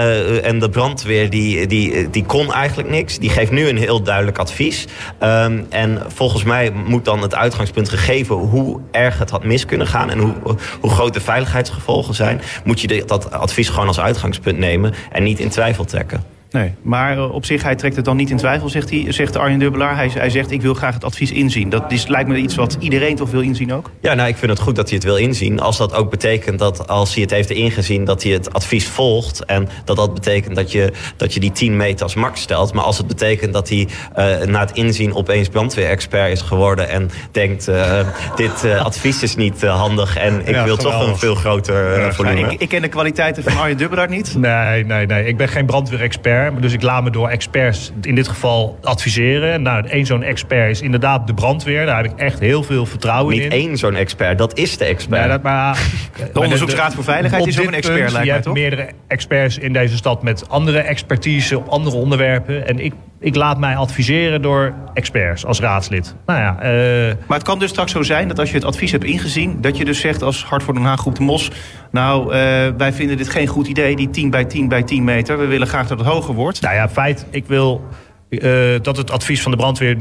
S6: en de brandweer die, die, die kon eigenlijk niks. Die geeft nu een heel duidelijk advies. Ehm, en volgens mij moet dan het uitgangspunt gegeven hoe erg het had mis kunnen gaan en hoe, hoe groot de veiligheidsgevolgen zijn, moet je dat advies gewoon als uitgangspunt nemen en niet in twijfel trekken.
S2: Nee, maar eh, op zich, hij trekt het dan niet in twijfel, zegt, hij, zegt Arjen Dubbelaar. Hij, hij zegt, ik wil graag het advies inzien. Dat is, lijkt me iets wat iedereen toch wil inzien ook?
S6: Ja, nou, ik vind het goed dat hij het wil inzien. Als dat ook betekent dat als hij het heeft ingezien, dat hij het advies volgt. En dat dat betekent dat je, dat je die 10 meter als max stelt. Maar als het betekent dat hij eh, na het inzien opeens brandweerexpert is geworden. En denkt, eh, dit advies is niet handig. En ik
S7: Ja,
S6: wil toch een veel groter eh,
S7: Ja,
S6: volume.
S2: Ik, ik ken de kwaliteiten van Arjen Dubbelaar niet.
S7: Nee, nee, nee. Ik ben geen brandweerexpert. Dus ik laat me door experts in dit geval adviseren. En Nou, één zo'n expert is inderdaad de brandweer. Daar heb ik echt heel veel vertrouwen
S6: Niet
S7: in.
S6: één zo'n expert, dat is de expert.
S7: Nee, dat, maar,
S2: De Onderzoeksraad voor Veiligheid is ook een expert,
S7: punt,
S2: lijkt
S7: Je
S2: mij,
S7: hebt
S2: toch?
S7: meerdere experts in deze stad met andere expertise op andere onderwerpen. En ik, ik laat mij adviseren door experts als raadslid. Nou ja, eh,
S2: Maar het kan dus straks zo zijn dat als je het advies hebt ingezien... dat je dus zegt als Hart voor Den Haag Groep de Mos... nou, eh, wij vinden dit geen goed idee, die 10 bij 10 bij 10 meter. We willen graag dat het hoger wordt.
S7: Nou ja, feit, ik wil eh, dat het advies van de brandweer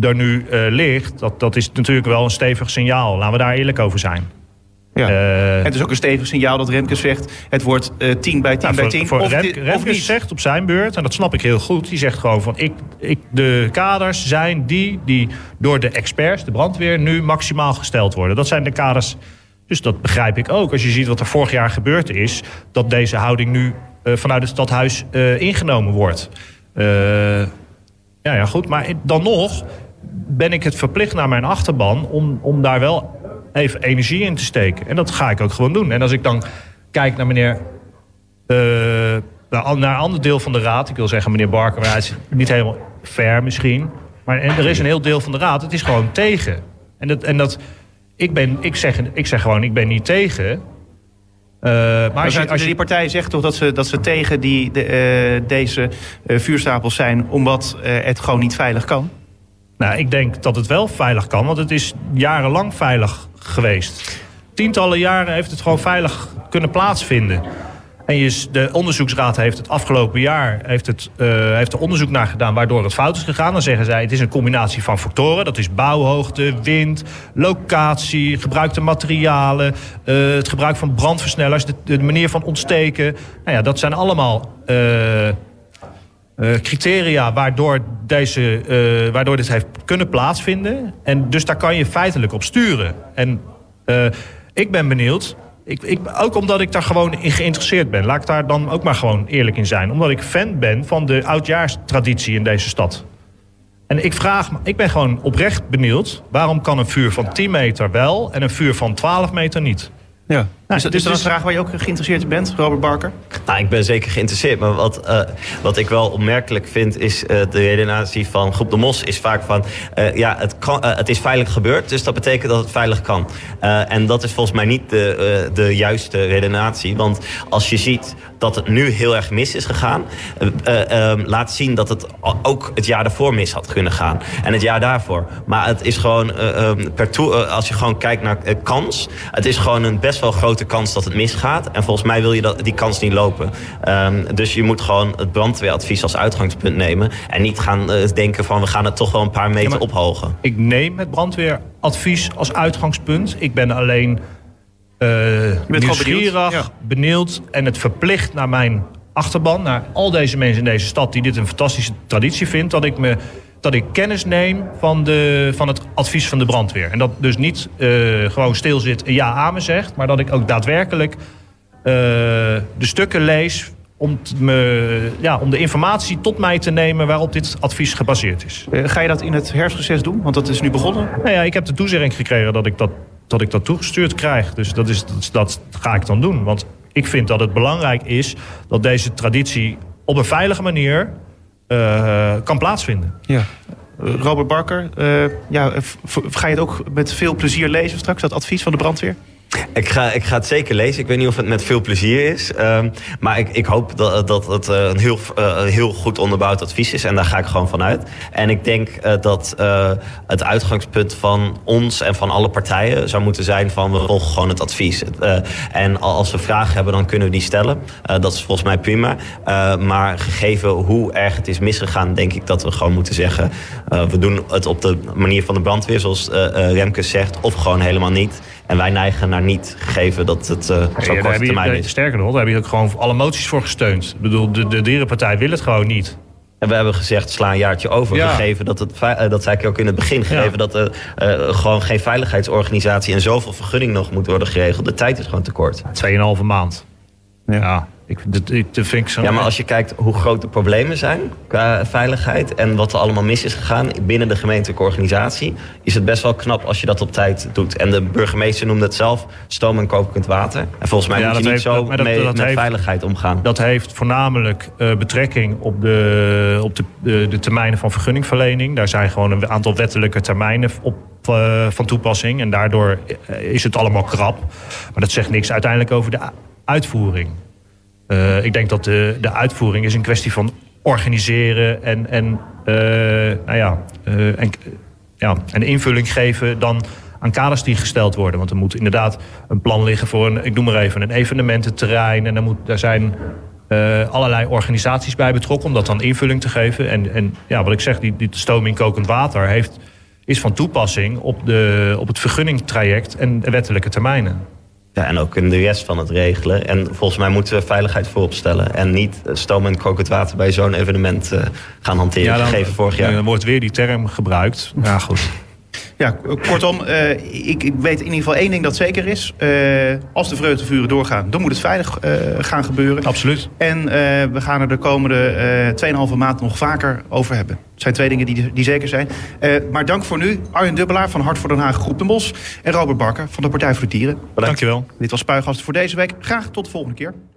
S7: er nu ligt. Dat, dat is natuurlijk wel een stevig signaal. Laten we daar eerlijk over zijn.
S2: Ja.
S7: Eh,
S2: het is ook een stevig signaal dat Remkes zegt... het wordt eh 10 bij 10
S7: nou,
S2: bij
S7: voor,
S2: 10.
S7: voor
S2: of,
S7: Remke-
S2: dit- of
S7: Remkes
S2: niet.
S7: zegt op zijn beurt, en dat snap ik heel goed... die zegt gewoon van, ik, ik, de kaders zijn die die door de experts, de brandweer... nu maximaal gesteld worden. Dat zijn de kaders, dus dat begrijp ik ook. Als je ziet wat er vorig jaar gebeurd is... dat deze houding nu eh, vanuit het stadhuis eh, ingenomen wordt. Eh, ja, ja, goed. Maar dan nog ben ik het verplicht naar mijn achterban... om, om daar wel even energie in te steken. En dat ga ik ook gewoon doen. En als ik dan kijk naar meneer... eh, naar, naar een ander deel van de raad... ik wil zeggen meneer Barker, maar hij is niet helemaal fair misschien... maar en er is een heel deel van de raad, het is gewoon tegen. En dat... En dat ik, ben, ik, zeg, ik zeg gewoon, ik ben niet tegen... Eh, maar als je, als je,
S2: die partij zegt toch dat ze, dat ze tegen die, de, eh, deze vuurstapels zijn... omdat het gewoon niet veilig kan?
S7: Nou, ik denk dat het wel veilig kan, want het is jarenlang veilig geweest. tientallen jaren heeft het gewoon veilig kunnen plaatsvinden. En je, de onderzoeksraad heeft het afgelopen jaar heeft het, eh, heeft er onderzoek naar gedaan waardoor het fout is gegaan. Dan zeggen zij het is een combinatie van factoren. Dat is bouwhoogte, wind, locatie, gebruikte materialen, eh, het gebruik van brandversnellers, de, de manier van ontsteken. Nou ja, dat zijn allemaal eh, criteria waardoor, deze, eh, waardoor dit heeft kunnen plaatsvinden. En dus daar kan je feitelijk op sturen. En eh, ik ben benieuwd. Ik, ik, ook omdat ik daar gewoon in geïnteresseerd ben. Laat ik daar dan ook maar gewoon eerlijk in zijn. Omdat ik fan ben van de oudjaarstraditie in deze stad. En ik vraag ik ben gewoon oprecht benieuwd. Waarom kan een vuur van 10 meter wel en een vuur van 12 meter niet?
S2: Ja. Is dat,
S7: dus
S2: is dat een vraag waar je ook geïnteresseerd in bent, Robert Barker?
S6: Nou, ik ben zeker geïnteresseerd. Maar wat, eh, wat ik wel opmerkelijk vind, is eh, de redenatie van Groep de Mos is vaak van... eh, ja, het, kan, het is veilig gebeurd, dus dat betekent dat het veilig kan. En dat is volgens mij niet de, de juiste redenatie. Want als je ziet dat het nu heel erg mis is gegaan... eh, eh, eh, laat zien dat het ook het jaar daarvoor mis had kunnen gaan. En het jaar daarvoor. Maar het is gewoon, eh, eh, per toe, als je gewoon kijkt naar kans... het is gewoon een best wel grote kans dat het misgaat. En volgens mij wil je dat, die kans niet lopen. Ehm, dus je moet gewoon het brandweeradvies als uitgangspunt nemen. En niet gaan eh, denken van we gaan het toch wel een paar meter ophogen.
S7: Ik neem het brandweeradvies als uitgangspunt. Ik ben alleen eh
S2: gewoon
S7: nieuwsgierig,
S2: benieuwd, ja.
S7: benieuwd en het verplicht naar mijn achterban, naar al deze mensen in deze stad die dit een fantastische traditie vindt, dat ik me dat ik kennis neem van, de, van het advies van de brandweer. En dat dus niet eh, gewoon stil zit en ja amen zegt, maar dat ik ook daadwerkelijk eh, de stukken lees om, me, ja, om de informatie tot mij te nemen waarop dit advies gebaseerd is.
S2: Eh, ga je dat in het herfstreces doen? Want dat is nu begonnen.
S7: Nou ja, ik heb de toezegging gekregen dat ik dat, dat, ik dat toegestuurd krijg. Dus dat, is, dat, is- dat ga ik dan doen. Want ik vind dat het belangrijk is dat deze traditie op een veilige manier eh, kan plaatsvinden.
S2: Ja. Robert Barker, eh, ja, ga je het ook met veel plezier lezen straks, dat advies van de brandweer?
S6: Ik ga, ik ga het zeker lezen. Ik weet niet of het met veel plezier is. Ehm, maar ik, ik hoop dat, dat het eh, een heel, eh, heel goed onderbouwd advies is. En daar ga ik gewoon van uit. En ik denk eh, dat het uitgangspunt van ons en van alle partijen zou moeten zijn van we volgen gewoon het advies. En al- als we vragen hebben, dan kunnen we die stellen. Dat is volgens mij prima. Maar gegeven hoe erg het is misgegaan, denk ik dat we gewoon moeten zeggen... we doen het op de manier van de brandweer, zoals eh eh, Remke zegt, of gewoon helemaal niet. En wij neigen naar niet, gegeven dat het eh
S7: Ja,
S6: zo
S7: daar
S6: korte
S7: je-
S6: termijn
S7: daar-
S6: is.
S7: Sterker nog, daar heb je ook gewoon alle moties voor gesteund. Ik bedoel, de, de dierenpartij wil het gewoon niet.
S6: En we hebben gezegd, sla een jaartje over.
S7: Ja.
S6: Gegeven dat het, eh, dat zei ik ook in het begin, gegeven dat er eh, gewoon geen veiligheidsorganisatie en zoveel vergunning nog moet worden geregeld. De tijd is gewoon te kort.
S7: 2,5 maand. Ja, ik, dat, ik- dat vind ik zo...
S6: Ja, maar als je kijkt hoe groot de problemen zijn qua veiligheid en wat er allemaal mis is gegaan binnen de gemeentelijke organisatie, is het best wel knap als je dat op tijd doet. En de burgemeester noemde het zelf stoom en kokend water. En volgens mij
S7: Ja,
S6: moet je niet
S7: heeft-
S6: zo
S7: dat-
S6: mee,
S7: dat
S6: met
S7: heeft-
S6: veiligheid omgaan.
S7: Dat heeft voornamelijk eh, betrekking op, de, op de, de, de termijnen van vergunningverlening. Daar zijn gewoon een aantal wettelijke termijnen op, eh, van toepassing. En daardoor eh, is het allemaal krap. Maar dat zegt niks uiteindelijk over de uitvoering. Eh, ik denk dat de, de uitvoering is een kwestie van organiseren en, en, eh, nou ja, eh, en, ja, invulling geven dan aan kaders die gesteld worden. Want er moet inderdaad een plan liggen voor een, ik noem maar even, een evenemententerrein. En daar, moet, daar zijn allerlei organisaties bij betrokken om dat dan invulling te geven. En, en ja, wat ik zeg, die, die stoom in kokend water heeft, is van toepassing op, de, op het vergunningtraject en de wettelijke termijnen.
S6: Ja, en ook in de rest van het regelen. En volgens mij moeten we veiligheid voorop stellen. En niet eh, stoom en kokend water bij zo'n evenement eh, gaan hanteren.
S7: dan,
S6: gegeven vorig jaar.
S7: dan wordt weer die term gebruikt. Ja, goed.
S2: Ja, kortom, eh, ik, ik weet in ieder geval één ding dat zeker is. Eh, als de vreugdevuren doorgaan, dan moet het veilig eh, gaan gebeuren.
S7: Absoluut.
S2: En we gaan er de komende eh 2,5 maand nog vaker over hebben. Het zijn twee dingen die, die zeker zijn. Maar dank voor nu. Arjen Dubbelaar van Hart voor Den Haag Groep de Bos. En Robert Barker van de Partij voor de Dieren.
S7: Dankjewel.
S2: Dit was Spuigasten voor deze week. Graag tot de volgende keer.